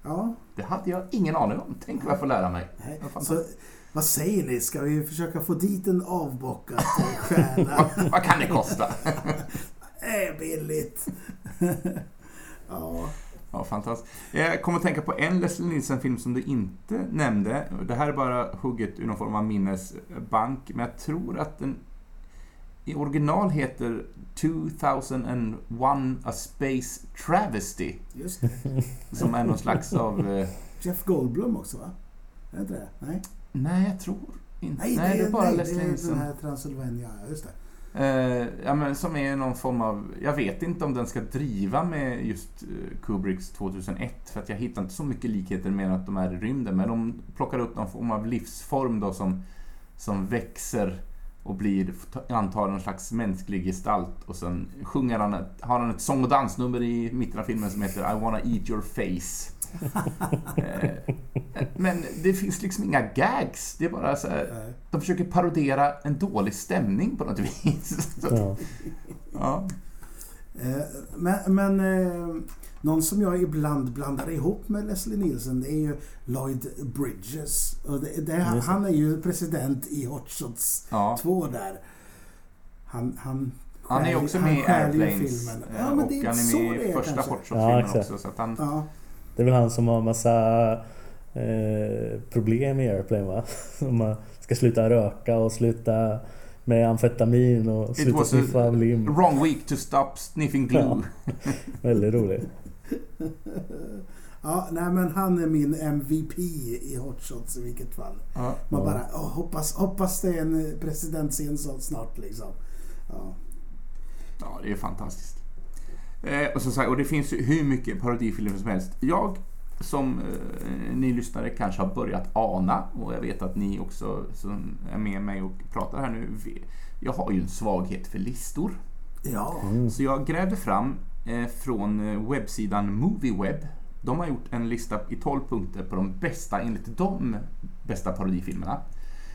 ja. det hade jag ingen aning om. Tänk vad jag får lära mig. Så, vad säger ni? Ska vi försöka få dit en avbockad eh, stjärna? vad, vad kan det kosta? Äh, billigt. ja. Ja, fantastiskt. Jag kommer att tänka på en Leslie Nielsen-film som du inte nämnde. Det här är bara hugget ur någon form av minnesbank, men jag tror att den i original heter 2001 A Space Travesty, Just det. som är någon slags av... eh, Jeff Goldblum också va? Är det inte det? Nej, Nej, jag tror inte... nej, Nej, det är bara nej, Leslie det är Nielsen. den här Transylvania. Just det. Eh, ja, men som är någon form av... Jag vet inte om den ska driva med just eh, Kubricks 2001, för att jag hittar inte så mycket likheter med att de är i rymden, men de plockar upp någon form av livsform då som, som växer och blir, antar en slags mänsklig gestalt och sen sjunger han, ett, har han ett sång och dansnummer i mitten av filmen som heter I wanna eat your face. Eh, men det finns liksom inga gags, det är bara så här, de försöker parodera en dålig stämning på något vis. Så, Ja. ja. Eh, Men, men eh, någon som jag ibland blandar ihop med Leslie Nielsen det är ju Lloyd Bridges. Och det, det, han är ju president i Hot Shots Ja. 2 där. Han, han, Han är också han med i Airplanes filmen. eh, Ja, men och det är han är med i första. Hot Ja, Shots-filmen exakt. också. Så att han, Ja, Det är väl han som har massa eh, problem i Airplane va? Om man ska sluta röka och sluta med amfetamin och sluta sniffa lim. wrong week to stop sniffing glue. Ja. Väldigt roligt. ja, nej men han är min MVP i Hot Shots i vilket fall. Ja. Man Ja. bara, åh, hoppas, hoppas det är en presidentscen så snart liksom. Ja. Ja, det är fantastiskt. Eh, och, sagt, och det finns ju hur mycket parodifilmer som helst. Jag, som eh, ni lyssnare kanske har börjat ana, och jag vet att ni också som är med mig och pratar här nu, jag har ju en svaghet för listor. Ja. Mm. Så jag grävde fram eh, från eh, webbsidan Movieweb. De har gjort en lista i 12 punkter på de bästa, enligt dem, bästa parodifilmerna.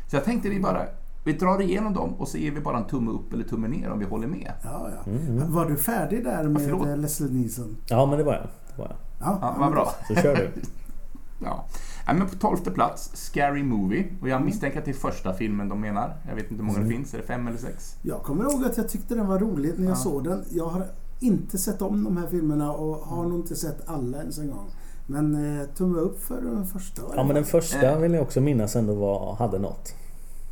Så jag tänkte vi bara, vi drar igenom dem och så ger vi bara en tumme upp eller tumme ner om vi håller med. Ja, ja. Mm. Var du färdig där med förlåt. eh, Leslie Nielsen? Ja men det var jag. Det var jag. Ja, Ja, vad bra. Så kör du. Ja. Ja, men på tolfte plats, Scary Movie. Och jag misstänker att det är första filmen de menar. Jag vet inte hur många det finns, är det fem eller sex? Jag kommer ihåg att jag tyckte den var rolig när jag Ja. såg den. Jag har inte sett om de här filmerna och har nog inte sett alla ens en gång. Men eh, tumme upp för den första. Ja men den första Eh. vill jag också minnas ändå var, hade något.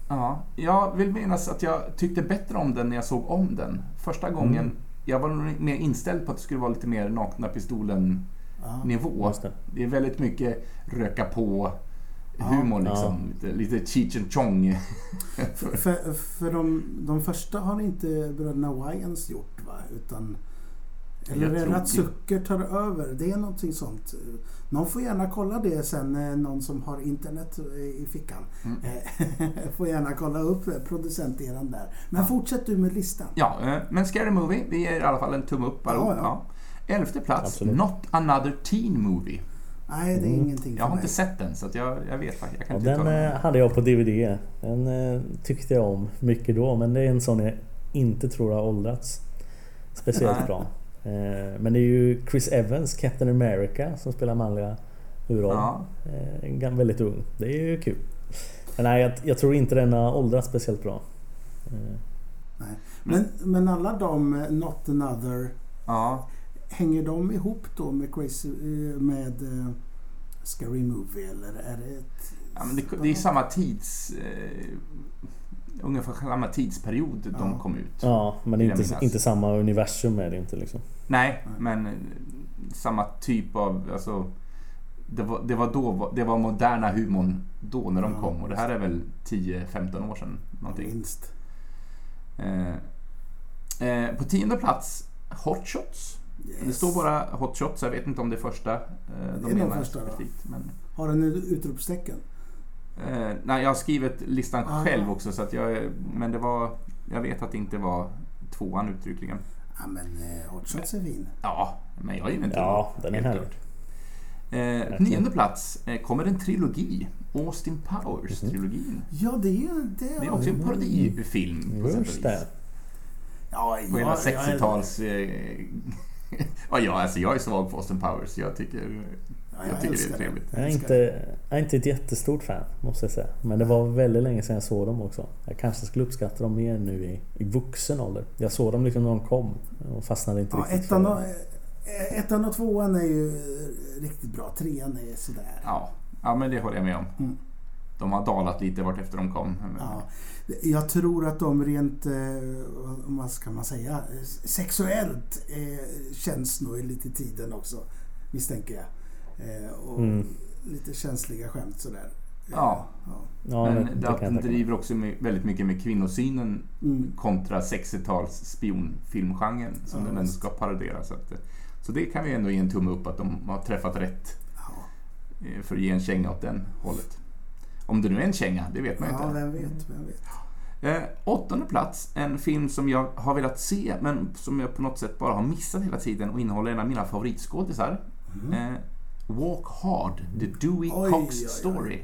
Ja, jag vill minnas att jag tyckte bättre om den när jag såg om den. Första gången, Mm. jag var nog mer inställd på att det skulle vara lite mer nakna pistolen-nivå. Ja. Just det. Det är väldigt mycket röka på Ja. humor Ja. liksom. Lite, lite Cheech and Chong. För, för, för de, de första har inte bröderna Wayans gjort va? Utan, eller är det att Zucker tar över? Det är någonting sånt. Någon får gärna kolla det sen, eh, någon som har internet eh, i fickan. Mm. Eh, får gärna kolla upp producenteran där. Men fortsätt du med listan. Ja, men Scary Movie, vi ger i alla fall en tumme upp allihop. Ja, ja. Ja. Elfte plats, Absolut. Not Another Teen Movie. Nej, det är Mm. ingenting för Jag har mig. inte sett den, så att jag, jag vet faktiskt. Jag kan Ja, inte den eh, hade jag på DVD. Den tyckte jag om mycket då men det är en sån jag inte tror har åldrats speciellt Nej. bra. Eh, Men det är ju Chris Evans, Captain America, som spelar manliga huvudrollen. Ja. Eh, Väldigt ung. Det är ju kul. Men nej, jag, jag tror inte den har åldrats speciellt bra. Eh, Nej. Men, men alla de, Not Another, Ja, hänger de ihop då med, eh, med Scary Movie eller är det ett... ja men det, det är samma tids... Eh, ungefär samma tidsperiod de Ja. kom ut. Ja, men det är inte, inte samma universum är det inte liksom. Nej, men eh, samma typ av... Alltså, det, var, det, var då, det var moderna humorn då när de Ja, kom och det här är väl 10-15 år sedan. Någonting. Minst. Eh, eh, på tionde plats, Hot Shots. Yes. Det står bara Hot Shots, jag vet inte om det är första eh, Det de är nog menar första. Men, Har den utropstecken? Eh, nej, jag har skrivit listan Ah. själv också, så att jag, men det var... Jag vet att det inte var tvåan uttryckligen. Ja men eh, Hot Shots är fin. Ja, men jag är ju inte Ja, den är helt härlig. Eh, nionde plats eh, kommer en trilogi. Austin Powers-trilogin. Ja, det är... Det Det är också en parodifilm. Just det. Ja, På hela ja, ja, 60-tals... Eh, ja, jag, alltså, jag är svag för Austin Powers. Jag tycker, Ja, jag tycker det är trevligt. Jag är, inte, jag är inte ett jättestort fan, måste jag säga. Men det var väldigt länge sedan jag såg dem också. Jag kanske skulle uppskatta dem mer nu i, i vuxen ålder. Jag såg dem liksom när de kom och fastnade inte Ja, riktigt ettan, för och, eh, ettan och tvåan är ju riktigt bra. Trean är sådär. Ja, ja, men det håller jag med om. Mm. De har dalat lite vart efter de kom. Ja. Jag tror att de rent, eh, vad ska man säga, sexuellt eh, känns nog lite i tiden också. Misstänker jag. Eh, och Mm. lite känsliga skämt sådär. Ja. ja. Ja, men det det, den driver också med, väldigt mycket med kvinnosynen Mm. kontra 60-tals spionfilmgenren som Ja, den ändå ska parodera. Så, att, eh, så det kan vi ändå ge en tumme upp att de har träffat rätt Ja. eh, för att ge en känga åt den hållet. Om det nu är en känga, det vet man ja, inte. vem vet, vem vet. Eh, åttonde plats, en film som jag har velat se men som jag på något sätt bara har missat hela tiden och innehåller en av mina favoritskådisar. Eh, Walk Hard, The Dewey Oj, Cox oj, oj. Story.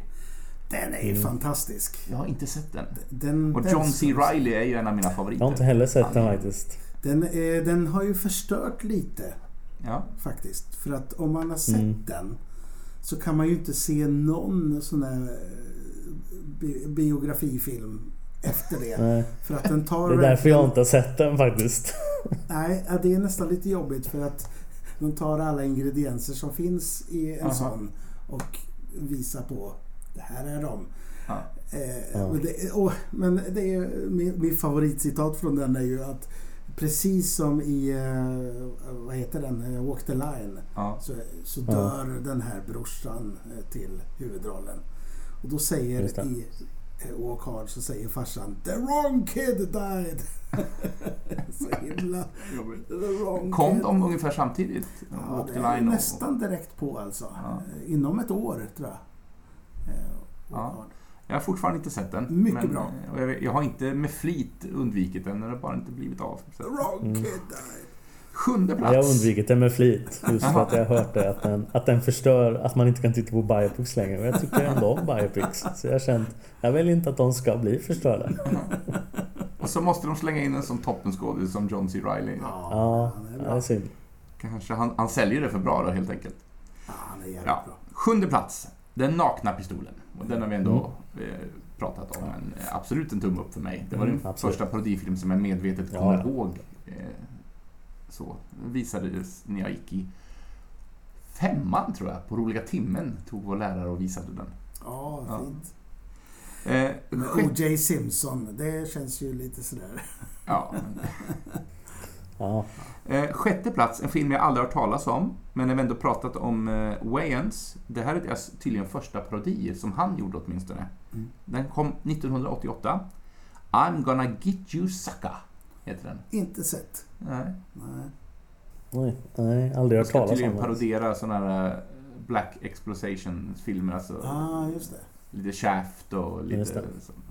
Den är ju fantastisk. Jag har inte sett den. Den, Och den John C. Reilly är ju en av mina favoriter. Jag har inte heller sett den är- faktiskt. Den, eh, den har ju förstört lite Ja, faktiskt. För att om man har sett Mm. den så kan man ju inte se någon sån här eh, bi- biografifilm efter det. Nej, För att den tar det är därför jag inte har sett den faktiskt. Nej, det är nästan lite jobbigt för att de tar alla ingredienser som finns i en Aha. sån och visar på det här är de. ja. Eh, Ja. men, det, åh, men det är, min, min favoritcitat från den är ju att precis som i, eh, vad heter den, Eh, Walk the line ja. så, så dör den här brorsan eh, till huvudrollen. Och då säger i Walk Hard så säger farsan The wrong kid died. så himla... The wrong Kom kid. de ungefär samtidigt? Ja, det är line och- nästan direkt på alltså. Ja. Eh, Inom ett år tror jag. Eh, Ja. Jag har fortfarande inte sett den. Mycket men, bra. eh, Och jag, jag har inte med flit undvikit den, den har bara inte blivit av. The wrong kid died. Sjunde plats. Jag har undvikit den med flit. Just för att jag har hört det. Att den, att den förstör att man inte kan titta på biopics längre. Och jag tycker ändå om biopics. Så jag har känt, jag vill inte att de ska bli förstörda. Och så måste de slänga in en som toppenskådis som John C. Reilly. Ja, Ja, det är synd. Kanske han, han säljer det för bra då helt enkelt. Ja, han är jävligt Ja. bra. Sjunde plats. Den nakna pistolen. Och den har vi ändå Mm. eh, pratat om. Men absolut en tumme upp för mig. Det var Mm, den absolut. första parodifilm som jag medvetet Ja, kommer ja. ihåg. Eh, så. Den visades när jag gick i femman tror jag. På roliga timmen tog vår lärare och visade den. Ja, Ja. fint. Eh, O.J. Simpson, det känns ju lite sådär. ja, Eh, sjätte plats, en film jag aldrig hört talas om, men när vi ändå pratat om eh, Wayans. Det här är deras tydligen första parodi, som han gjorde åtminstone. Mm. Den kom 1988. I'm gonna get you sucker, heter den. Inte sett. Nej. Nej. nej, nej aldrig Jag hört ska talas tydligen om det. parodera sådana här eh, Black Exploitation-filmer, alltså Ah, just det. lite Shaft och lite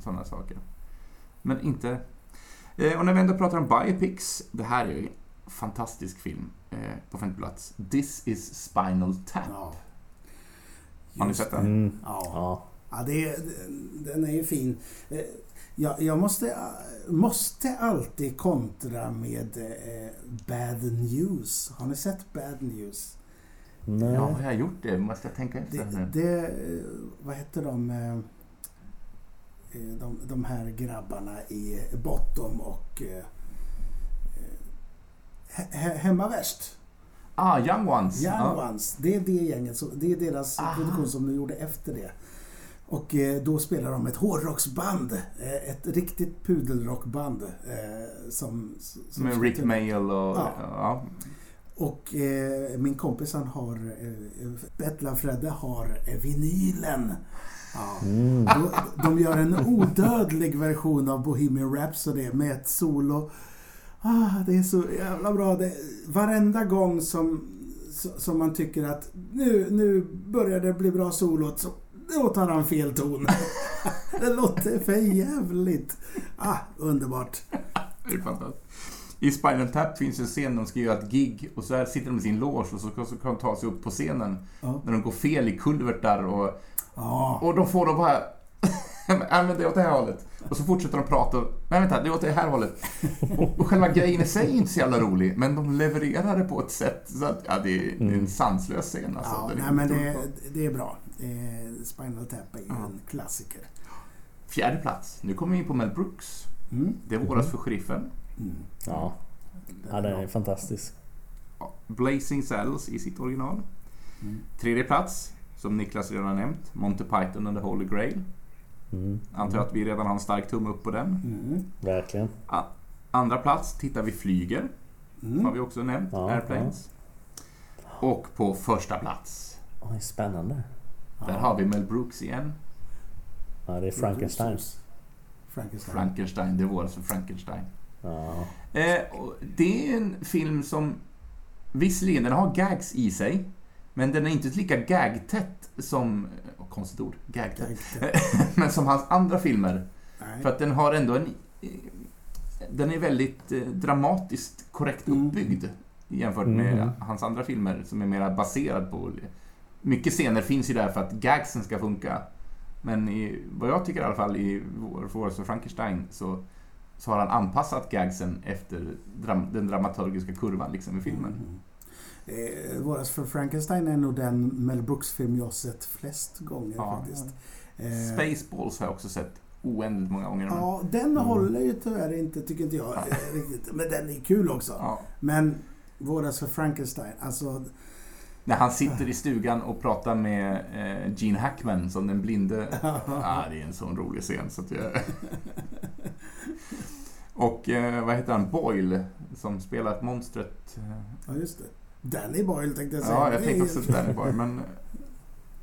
sådana saker. Men inte... Eh, och när vi ändå pratar om biopics, det här är ju en fantastisk film eh, på femte plats. This is Spinal Tap. Ja. Har ni sett den? Mm, Ja. Ja. Det den är ju fin. Eh, Jag, jag måste, måste alltid kontra med eh, Bad News. Har ni sett Bad News? Nej. Ja, har jag gjort det? Måste jag tänka efter Det, nu? det, eh, vad heter de, eh, eh, de, de här grabbarna i Bottom och eh, he, he, Hemma Värst? Ah, Young Ones. Young ja. Ones. Det är det gänget. Så det är deras Ah. produktion som de gjorde efter det. Och eh, då spelar de ett hårdrocksband. Eh, ett riktigt pudelrockband. Eh, som, som Med Rick Mayall och... Ja. Ja. Och eh, min kompis han har, eh, Bettla Fredde har eh, vinylen. Ja. Mm. De, de gör en odödlig version av Bohemian Rhapsody med ett solo. Ah, det är så jävla bra. Det, varenda gång som, som man tycker att nu, nu börjar det bli bra solot så då tar han fel ton. det låter för jävligt. Ah, underbart. Det är fantastiskt. I Spinal Tap finns en scen de ska göra ett gig och så sitter de i sin loge och så kan de ta sig upp på scenen. Ja. När de går fel i kulvertar och, Ja. och de får då bara... Nej men det är åt det här hållet. Och så fortsätter de prata och... Nej vänta, det är åt det här hållet. Och, och själva grejen i sig är inte så jävla rolig, men de levererar det på ett sätt så att... Ja, det är, det är en sanslös scen alltså. Ja, nej, men det, det är bra. Eh, Spinal Tap är ju Ja. en klassiker. Fjärde plats. Nu kommer vi in på Mel Brooks. Mm. Det är våras för sheriffen. Mm. Ja, ja den är fantastisk. Ja, Blazing Saddles i sitt original. Mm. Tredje plats, som Niklas redan har nämnt, Monty Python and the Holy Grail. Mm. Antar att vi redan har en stark tumme upp på den. Mm. Verkligen. Andra plats, Tittar vi flyger, Mm. har vi också nämnt, Ja, Airplanes. Och på första plats, Oj, spännande. Där Ja. har vi Mel Brooks igen. Ja, det är Frankenstein. Frankenstein. Frankenstein, det var alltså Frankenstein. Ja. Eh, och det är en film som visserligen den har gags i sig, men den är inte lika gagtätt som... Oh, konstigt ord. Gagtätt. men som hans andra filmer. Nej. För att den har ändå en... Den är väldigt eh, dramatiskt korrekt Mm. uppbyggd jämfört med Mm. hans andra filmer som är mer baserad på... Mycket scener finns ju där för att gagsen ska funka. Men i, vad jag tycker i alla fall i Wars för Frankenstein så, så har han anpassat gagsen efter dram, den dramaturgiska kurvan liksom i filmen. Mm. Eh, Våras för Frankenstein är nog den Mel Brooks-film jag har sett flest gånger Ja, faktiskt. Eh, Spaceballs har jag också sett oändligt många gånger. Ja, den håller ju tyvärr inte, tycker inte jag, eh, riktigt. Men den är kul också. Ja. Men Våras för Frankenstein, alltså... När han sitter i stugan och pratar med eh, Gene Hackman som den blinde. Ja, det är en sån rolig scen så att jag... Och eh, vad heter han? Boyle som spelat monstret. eh, Ja, just det. Danny Boyle tänkte jag säga. Ja, jag tänkte också Danny Boyle, men...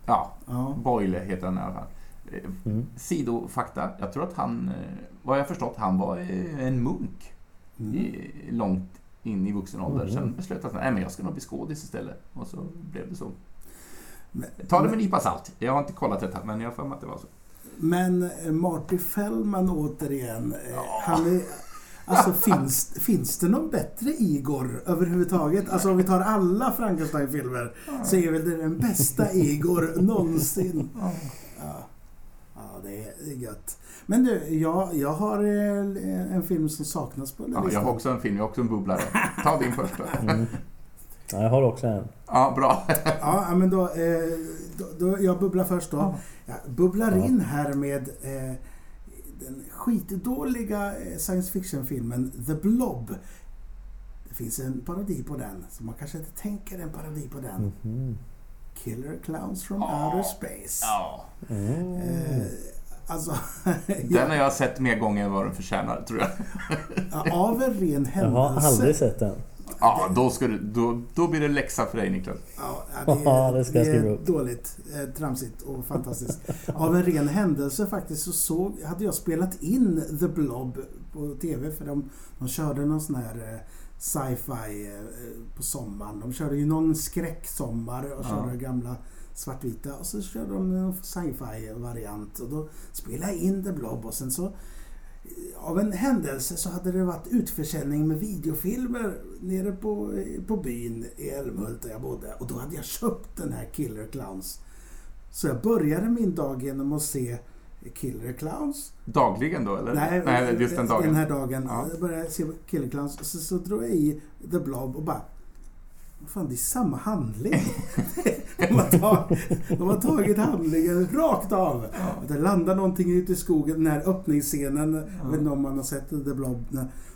Ja, Ja. Boyle heter han i alla fall. Eh, Mm. Sidofakta. Jag tror att han, eh, vad jag förstått, han var eh, en munk Mm. i, långt in i vuxen ålder. Mm. Sen beslöt han att jag ska nog bli skådis istället. Och så blev det så. Men- Ta det med en nypa salt. Jag har inte kollat detta, men jag har för mig att det var så. Men eh, Marty Fellman återigen. eh, Ja. Han är, alltså finns, finns det någon bättre Igor överhuvudtaget? Alltså om vi tar alla Frankenstein-filmer så är väl det den bästa Igor någonsin. Ja det, är, det är gött. Men du, jag, jag har eh, en film som saknas på här Ja, jag listan. har också en film, jag har också en bubblare. Ta din första. Mm. Ja, jag har också en. Ja, bra. Ja, men då, eh, då, då... Jag bubblar först då. Ja. Jag bubblar Ja. in här med eh, den skitdåliga science fiction-filmen The Blob. Det finns en parodi på den, så man kanske inte tänker en parodi på den. Mhm. Killer Clowns from Ja. Outer Space. Ja. Mm. Eh, alltså, Den har jag sett mer gånger än vad den förtjänar, tror jag. ja, av en ren Jag händelse. har aldrig sett den. Ja, då, ska du, då, då blir det läxa för dig, Niklas. Ja, ja, Ja, det, det ska jag det är dåligt, eh, tramsigt och fantastiskt. Av en ren händelse faktiskt så såg, hade jag spelat in The Blob på TV för de, de körde någon sån här eh, sci-fi eh, på sommaren. De körde ju någon skräcksommar och Ja. körde gamla svartvita och så körde de en sci-fi variant och då spelade jag in The Blob och sen så eh, av en händelse så hade det varit utförsäljning med videofilmer nere på, på byn i Älmhult där jag bodde. Och då hade jag köpt den här Killer Clowns. Så jag började min dag genom att se Killer Clowns. Dagligen då, eller? Nej, just den dagen. Den här dagen. Ja. Jag började se Killer Clowns och så, så drog jag i The Blob och bara fan, det är samma handling. de, har tagit, de har tagit handlingen rakt av. Det landar någonting ute i skogen, den här öppningsscenen. Jag vet inte om man har sett The Blob.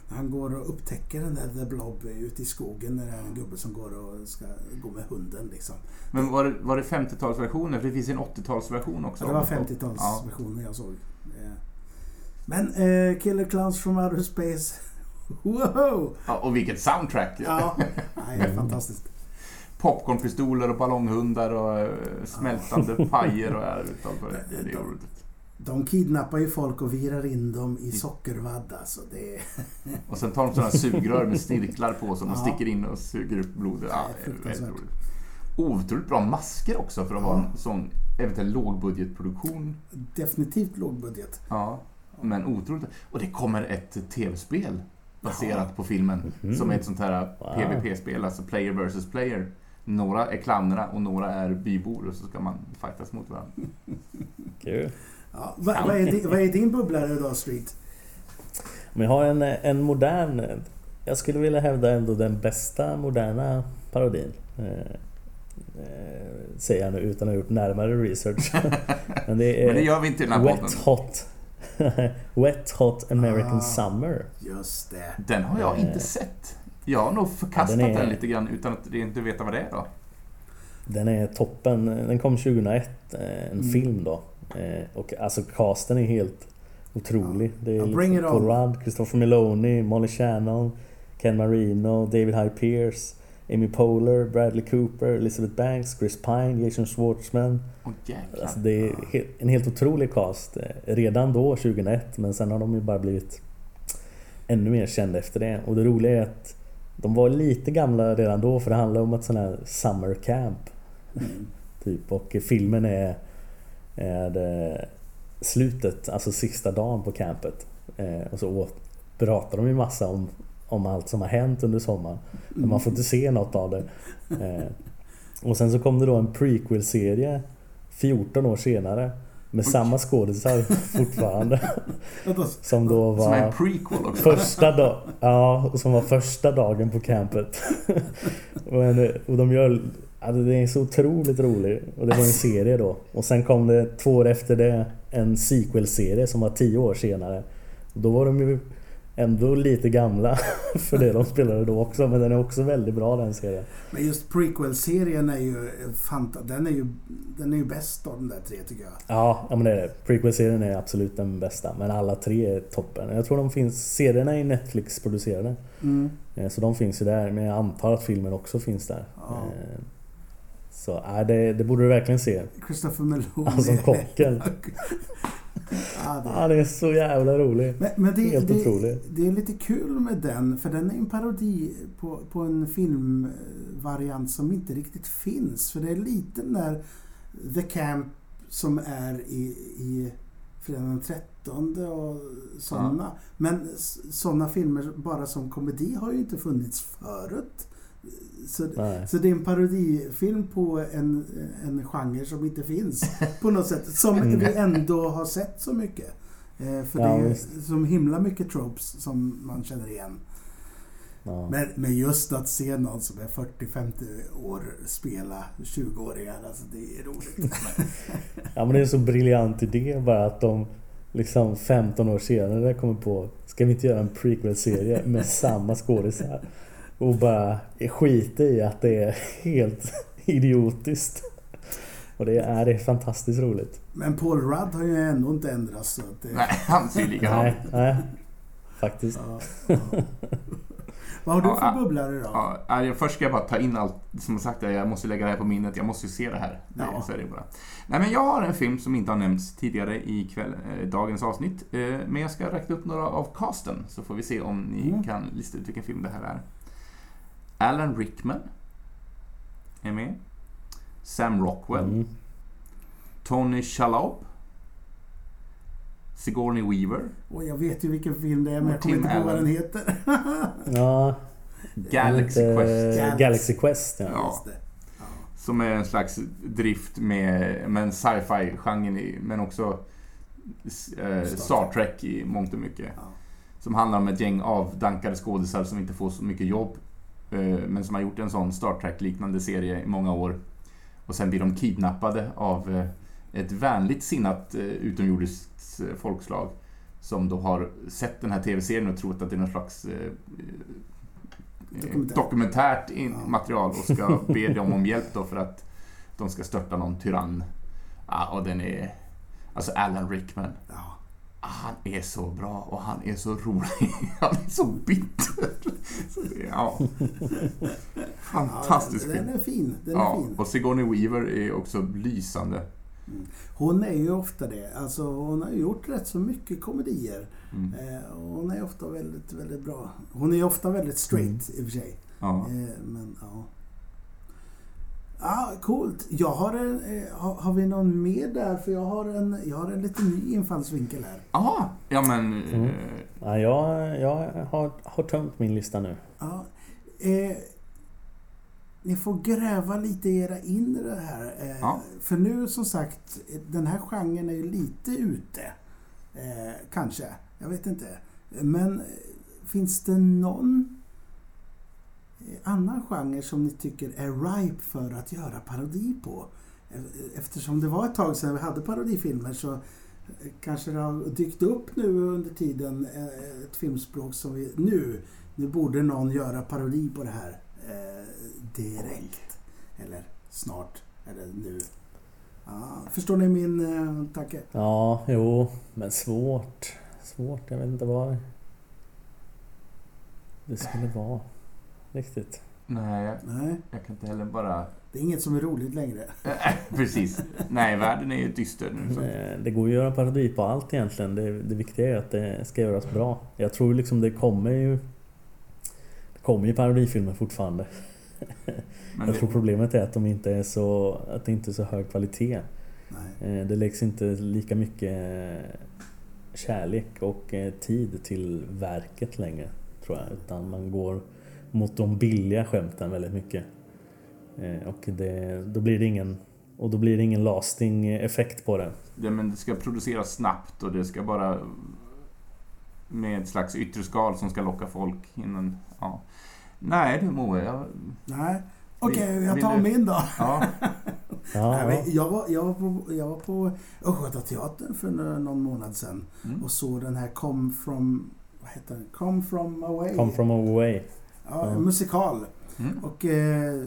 Han går och upptäcker den där The Blob ute i skogen. När det är en gubbe som går och ska gå med hunden liksom. Men var det, var det 50-talsversionen? För det finns en 80-talsversion också. Ja, det var Ja. 50-talsversionen jag såg. Men eh, Killer Clowns from Outer Space. Wow! Ja, och vilket soundtrack! Ja, nej, fantastiskt. Popcornpistoler och ballonghundar och eh, smältande pajer och är utav det. Det är roligt. De kidnappar ju folk och virar in dem i sockervadd alltså. Det. Och sen tar de sådana snurrör med snirklar på som de Ja. sticker in och suger upp blodet. Ja, det är. Otroligt bra masker också för att vara Ja. en sån eventuell lågbudgetproduktion. definitivt lågbudget. Ja, men otroligt. Och det kommer ett tv-spel baserat på filmen. Mhm. Som är ett sånt här Wow. PVP-spel, alltså player versus player. Några är clownerna och några är bybor och så ska man fightas mot varandra. Kul. Ja, vad, vad, är din, vad är din bubblare då, Street? Men jag har en, en modern... Jag skulle vilja hävda ändå den bästa moderna parodin. Eh, eh, säger jag nu utan att ha gjort närmare research. Men det är Men det gör vi inte i den här podden. Wet Hot... Wet Hot American Ah. Summer. Just det. Den har jag Eh. inte sett. Jag har nog förkastat Ja, den den, är- lite grann utan att inte veta vad det är då. Den är toppen. Den kom 2001, eh, en Mm. film då. Eh, Och alltså casten är helt otrolig. Det är Ja, liksom. Rudd, Christopher Meloni, Molly Shannon, Ken Marino, David Hyde Pierce, Amy Poehler, Bradley Cooper, Elizabeth Banks, Chris Pine, Jason Schwartzman. Jäklar. Alltså det är en helt otrolig cast. eh, Redan då, 2001, men sen har de ju bara blivit ännu mer kända efter det. Och det roliga är att de var lite gamla redan då för det handlar om ett sånt här summer camp. Mm. Typ. Och filmen är det slutet, alltså sista dagen på campet. Eh, och så åt- pratar de ju massa om, om allt som har hänt under sommaren. Men man får inte se något av det. Eh, och sen så kom det då en prequel-serie 14 år senare. Med samma skådisar fortfarande. Som då Som är en var prequel också. första dag, ja, som var första dagen på campet. och, en, och de gör... Alltså det är så otroligt rolig. Och det var en serie då. Och sen kom det två år efter det en sequel-serie som var tio år senare. Och då var de ju ändå lite gamla för det de spelade då också. Men den är också väldigt bra den serien. Men just prequel-serien är ju fanta- den är ju, den är ju bäst av de där tre tycker jag. Ja, ja men det är det. Prequel-serien är absolut den bästa. Men alla tre är toppen. Jag tror de finns... Serierna är Netflix-producerade. Mm. Eh, Så de finns ju där. Men jag antar att filmen också finns där. Ja. Så äh, det, det borde du verkligen se. Christopher Meloni. Han som kocken. ja, det. Ja, det är så jävla rolig. Men, men det, Helt det, otrolig. det är lite kul med den, för den är en parodi på, på en filmvariant som inte riktigt finns. För det är lite den där The Camp som är i, i Fredag den 13 och sådana. Men sådana filmer bara som komedi har ju inte funnits förut. Så, Nej. så det är en parodifilm på en, en genre som inte finns på något sätt. Som Mm. vi ändå har sett så mycket. Eh, för Ja, det är ju visst. som himla mycket tropes som man känner igen. Ja. Men, men just att se någon som är 40-50 år spela 20-åringar, alltså det är roligt. ja men det är en så briljant idé bara att de liksom 15 år senare kommer på Ska vi inte göra en prequel-serie med samma skådisar? Och bara skita i att det är helt idiotiskt. Och det är, det är fantastiskt roligt. Men Paul Rudd har ju ändå inte ändrats. Så att det, Nej, han ser likadan Nej, nej. Faktiskt. ja, ja. Vad har du för ja. bubblare då? Ja, nej, först ska jag bara ta in allt som har sagt. Jag måste lägga det här på minnet. Jag måste ju se det här. Det, Ja. Så är det bara. Nej, men jag har en film som inte har nämnts tidigare i kväll, eh, dagens avsnitt. Eh, men jag ska räkna upp några av casten så får vi se om ni Mm. kan lista ut vilken film det här är. Alan Rickman är med. Sam Rockwell. Mm. Tony Shalhoub. Sigourney Weaver. Och jag vet ju vilken film det är, men jag kommer inte på vad den heter. Ja, Galaxy inte- Quest. Galaxy. Galaxy Quest ja. Ja. Som är en slags drift med, med en sci-fi-genren i, men också eh, Star Trek i mångt och mycket. Ja. Som handlar om ett gäng avdankade skådisar som inte får så mycket jobb. Eh, Men som har gjort en sån Star Trek-liknande serie i många år. Och sen blir de kidnappade av eh, ett vänligt sinnat eh, utomjordiskt folkslag. Som då har sett den här TV-serien och trott att det är någon slags Dokumentär. dokumentärt material och ska be dem om hjälp då för att de ska störta någon tyrann. Ja, och den är... Alltså Alan Rickman. Ja. Han är så bra och han är så rolig. Han är så bitter. Så det, ja. Fantastisk Ja, den, den är fin. Den Ja, är fin. och Sigourney Weaver är också lysande. Hon är ju ofta det. Alltså, hon har gjort rätt så mycket komedier. Mm. Eh, och hon är ofta väldigt, väldigt bra. Hon är ofta väldigt straight i och för sig. Ja. Eh, men ja. Ja, coolt. Jag har en, eh, har, har vi någon mer där? För jag har en, jag har en lite ny infallsvinkel här. Jaha, ja men... Mm. eh, Ja, jag jag har, har tömt min lista nu. Ja, eh, ni får gräva lite i era inre här. Eh, Ja. För nu som sagt, den här genren är ju lite ute. Eh, kanske. Jag vet inte. Men finns det någon annan genre som ni tycker är ripe för att göra parodi på? Eftersom det var ett tag sedan vi hade parodifilmer så kanske det har dykt upp nu under tiden eh, ett filmspråk som vi nu, nu borde någon göra parodi på det här eh, direkt. Eller snart, eller nu. Ja, förstår ni min eh, tanke? Ja, jo, men svårt. Svårt, jag vet inte vad det skulle vara. Riktigt. Nej, Nej, jag kan inte heller bara... det är inget som är roligt längre. Precis. Nej, världen är ju dyster nu. Så. Eh, Det går ju att göra parodi på allt egentligen. Det, det viktiga är att det ska göras bra. Jag tror liksom det kommer ju... Det kommer ju parodifilmer fortfarande. Men Jag det, tror problemet är att de inte är så... Att det inte är så hög kvalitet. Nej. Eh, Det läggs inte lika mycket eh, kärlek och tid till verket längre. Tror jag. Utan man går mot de billiga skämten väldigt mycket. Eh, Och det, då blir det ingen... Och då blir det ingen lasting effekt på det. det, men det ska produceras snabbt och det ska bara... Med ett slags yttre skal som ska locka folk innan... Ja. Nej du Moe, jag... Nej. Okej, Vill- jag tar du- min då. Ja. Ja, Nej, jag, var, jag, var på, jag var på Östgötateatern för nå- någon månad sedan Mm. och såg den här Come from... Vad heter den? Come from away. Come from away. Ja, Ja. musikal. Mm. Och eh,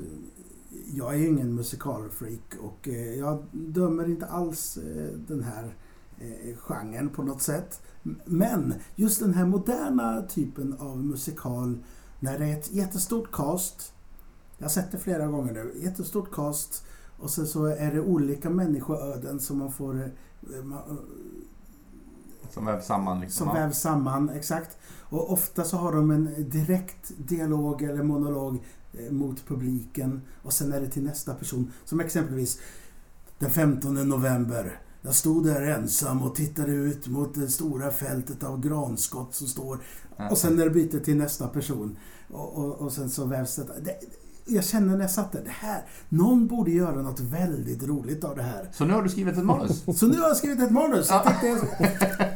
jag är ju ingen musikalfreak och eh, jag dömer inte alls eh, den här eh, genren på något sätt. Men just den här moderna typen av musikal när det är ett jättestort cast. Jag har sett det flera gånger nu. Jättestort cast och sen så är det olika människoöden som man får eh, ma- Som vävs samman liksom. som vävs samman, exakt. Och ofta så har de en direkt dialog eller monolog eh, mot publiken och sen är det till nästa person. Som exempelvis den 15 november. Jag stod där ensam och tittade ut mot det stora fältet av granskott som står. Och sen när det byter till nästa person. Och, och, och sen så vävs. Det, jag känner när jag satt där, det här, någon borde göra något väldigt roligt av det här. Så nu har du skrivit ett manus? Så nu har jag skrivit ett manus. Jag tänkte,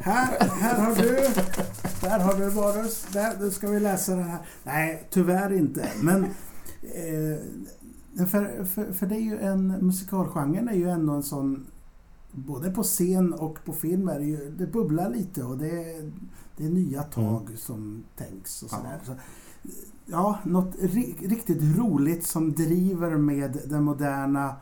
här, här har du, där har du manus. Där, nu ska vi läsa den här. Nej, tyvärr inte. Men eh, för, för, för det är ju en musikalgenren är ju ändå en sån både på scen och på film är det ju, det bubblar lite och det det är nya tag som tänks och sådär. Så, ja, något ri, riktigt roligt som driver med den moderna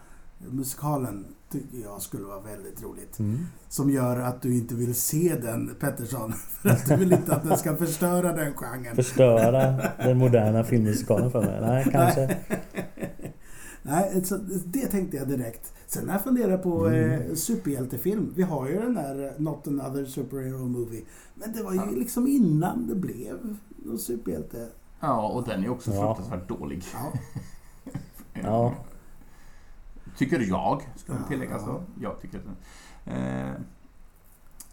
musikalen tycker jag skulle vara väldigt roligt. Mm. Som gör att du inte vill se den, Pettersson. För att du vill inte att den ska förstöra den genren. Förstöra den moderna filmmusikalen för mig. Nej, kanske. Nej, så det tänkte jag direkt. Sen har jag funderat på eh, superhjältefilm. Vi har ju den där eh, Not Another Superhero Movie. Men det var ju Ja. liksom innan det blev någon superhjälte. Ja, och den är också Ja. fruktansvärt dålig. Ja, Ja. Tycker jag, ska Ja. ja. tillägga så. Jag tycker att den... Eh,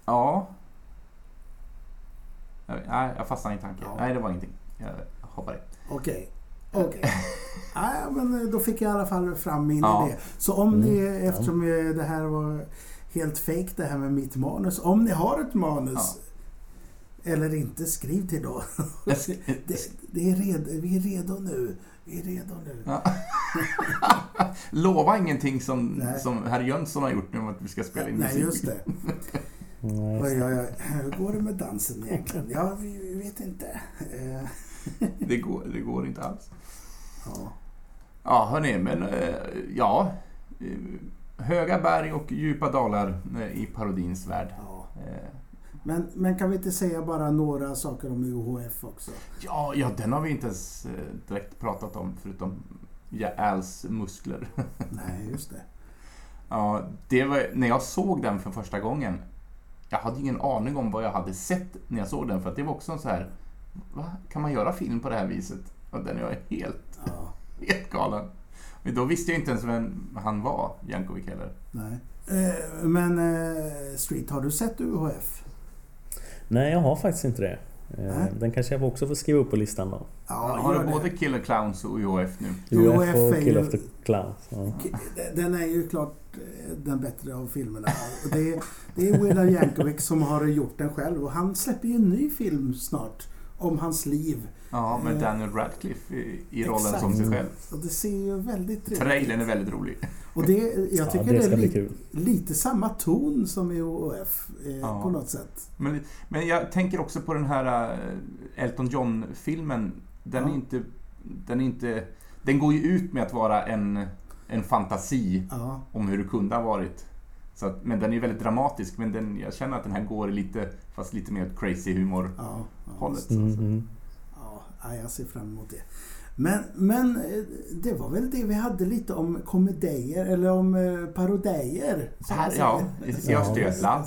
ja. Jag, nej, jag fastnade i en tanke. Ja. Nej, det var ingenting. Jag hoppar i. okej. Okej. Nej, men eh, då fick jag i alla fall fram min Ja. idé. Så om Mm. ni, eftersom eh, det här var helt fake det här med mitt manus. Om ni har ett manus eller inte, skriv till då. Det, det är redo, vi är redo nu. Vi är redo nu. Ja. Lova ingenting som, Nej. som herr Jönsson har gjort nu om att vi ska spela in Nej, musik. just det. Nej. Oj, oj, oj. Hur går det med dansen egentligen? Ja, vi vi vet inte. Eh, Det, går, det går inte alls. Ja. Ja, hörni, men eh, ja. Eh, Höga berg och djupa dalar i parodins värld. ja. Men, men kan vi inte säga bara några saker om UHF också? Ja, ja, den har vi inte ens eh, direkt pratat om förutom Als muskler. Nej, just det. Ja, det var, när jag såg den för första gången, jag hade ingen aning om vad jag hade sett när jag såg den, för att det var också en så här, va? Kan man göra film på det här viset? Och den är helt, Ja. helt galen. Men då visste jag inte ens vem han var, Jankovic heller. Nej. Eh, Men eh, Street, har du sett UHF? Nej, jag har faktiskt inte det. Eh, Nej. Den kanske jag också får skriva upp på listan då. Ja, har du det. både Killer Clowns och UHF nu? UHF och Kill of the Clowns. Ja. Den är ju klart eh, den bättre av filmerna. Och det, är, det är Weird Al Yankovic som har gjort den själv och han släpper ju en ny film snart om hans liv. Ja, med Eh, Daniel Radcliffe i, i rollen exakt. som sig själv. Och det ser ju väldigt trevligt Trailern är väldigt rolig. Och det, jag Ja, tycker det det, ska är li, lite samma ton som i OF eh, Ja. på något sätt. Men, men jag tänker också på den här eh, Elton John-filmen. Den Ja. är inte... Den är inte... Den går ju ut med att vara en, en fantasi Ja, om hur det kunde ha varit. Så att, men den är väldigt dramatisk, men den, jag känner att den här går lite, fast lite mer åt crazy humor ja, ja, hållet. Mm, mm. Ja, ja, jag ser fram emot det. Men, men eh, det var väl det vi hade lite om komedier eller om eh, parodier. Här, ja, i- Östergötland.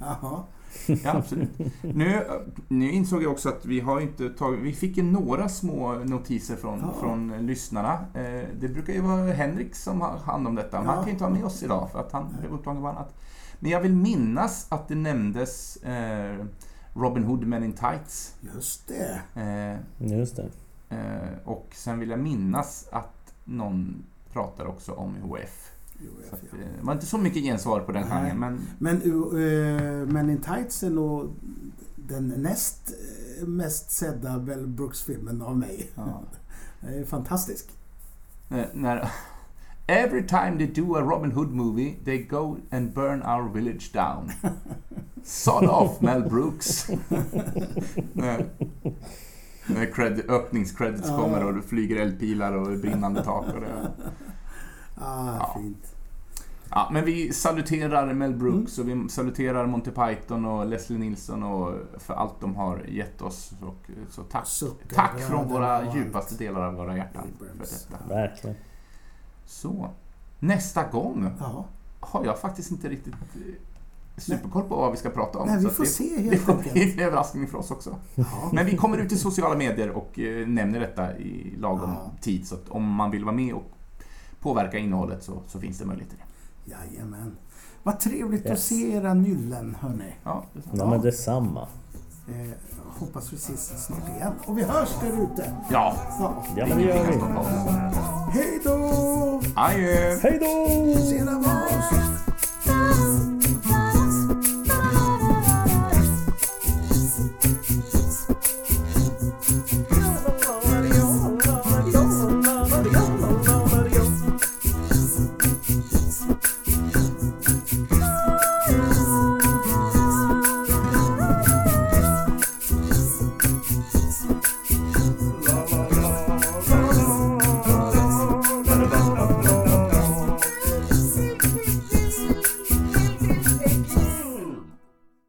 Jaha. Ja, absolut. Nu, nu insåg jag också att vi har inte tagit... Vi fick ju några små notiser från, Ja. från lyssnarna. Eh, det brukar ju vara Henrik som har hand om detta. Men han Ja. kan ju inte vara med oss idag för att han blev upptagen med annat. Men jag vill minnas att det nämndes eh, Robin Hood Men in Tights. Just det. Eh, Just det. Eh, och sen vill jag minnas att någon pratar också om jag att, vet. eh, det var inte så mycket gensvar på den Nej. genren, men Men uh, Men in Tights är nog den näst mest sedda Bell Brooks-filmen av mig. ja. Det är fantastisk. Eh, när Every time they do a Robin Hood movie they go and burn our village down. Sod off Mel Brooks. När cred, öppningscredits Ja. kommer och det flyger eldpilar och brinnande tak. Och det. Ah, Ja. fint. Ja, men vi saluterar Mel Brooks och vi saluterar Monty Python och Leslie Nielsen och för allt de har gett oss. Och, så tack. Suckar Tack från våra djupaste delar av våra hjärtan för detta. Verkligen. Så, nästa gång Ja. har jag faktiskt inte riktigt eh, superkoll på vad vi ska prata om. Nej, vi att får det, se det helt kommer bli enkelt. en överraskning för oss också. Ja. Men vi kommer ut i sociala medier och eh, nämner detta i lagom Ja. tid. Så att om man vill vara med och påverka innehållet så, så finns det möjlighet till det. Jajamän. Vad trevligt att Yes. se era nyllen, hörni. Ja, det är sant. Ja, men detsamma. Eh, hoppas vi ses snart igen. Och vi hörs där ute. ja. Ja. Ja, men det gör vi. Hej då! Adjö! Hej då!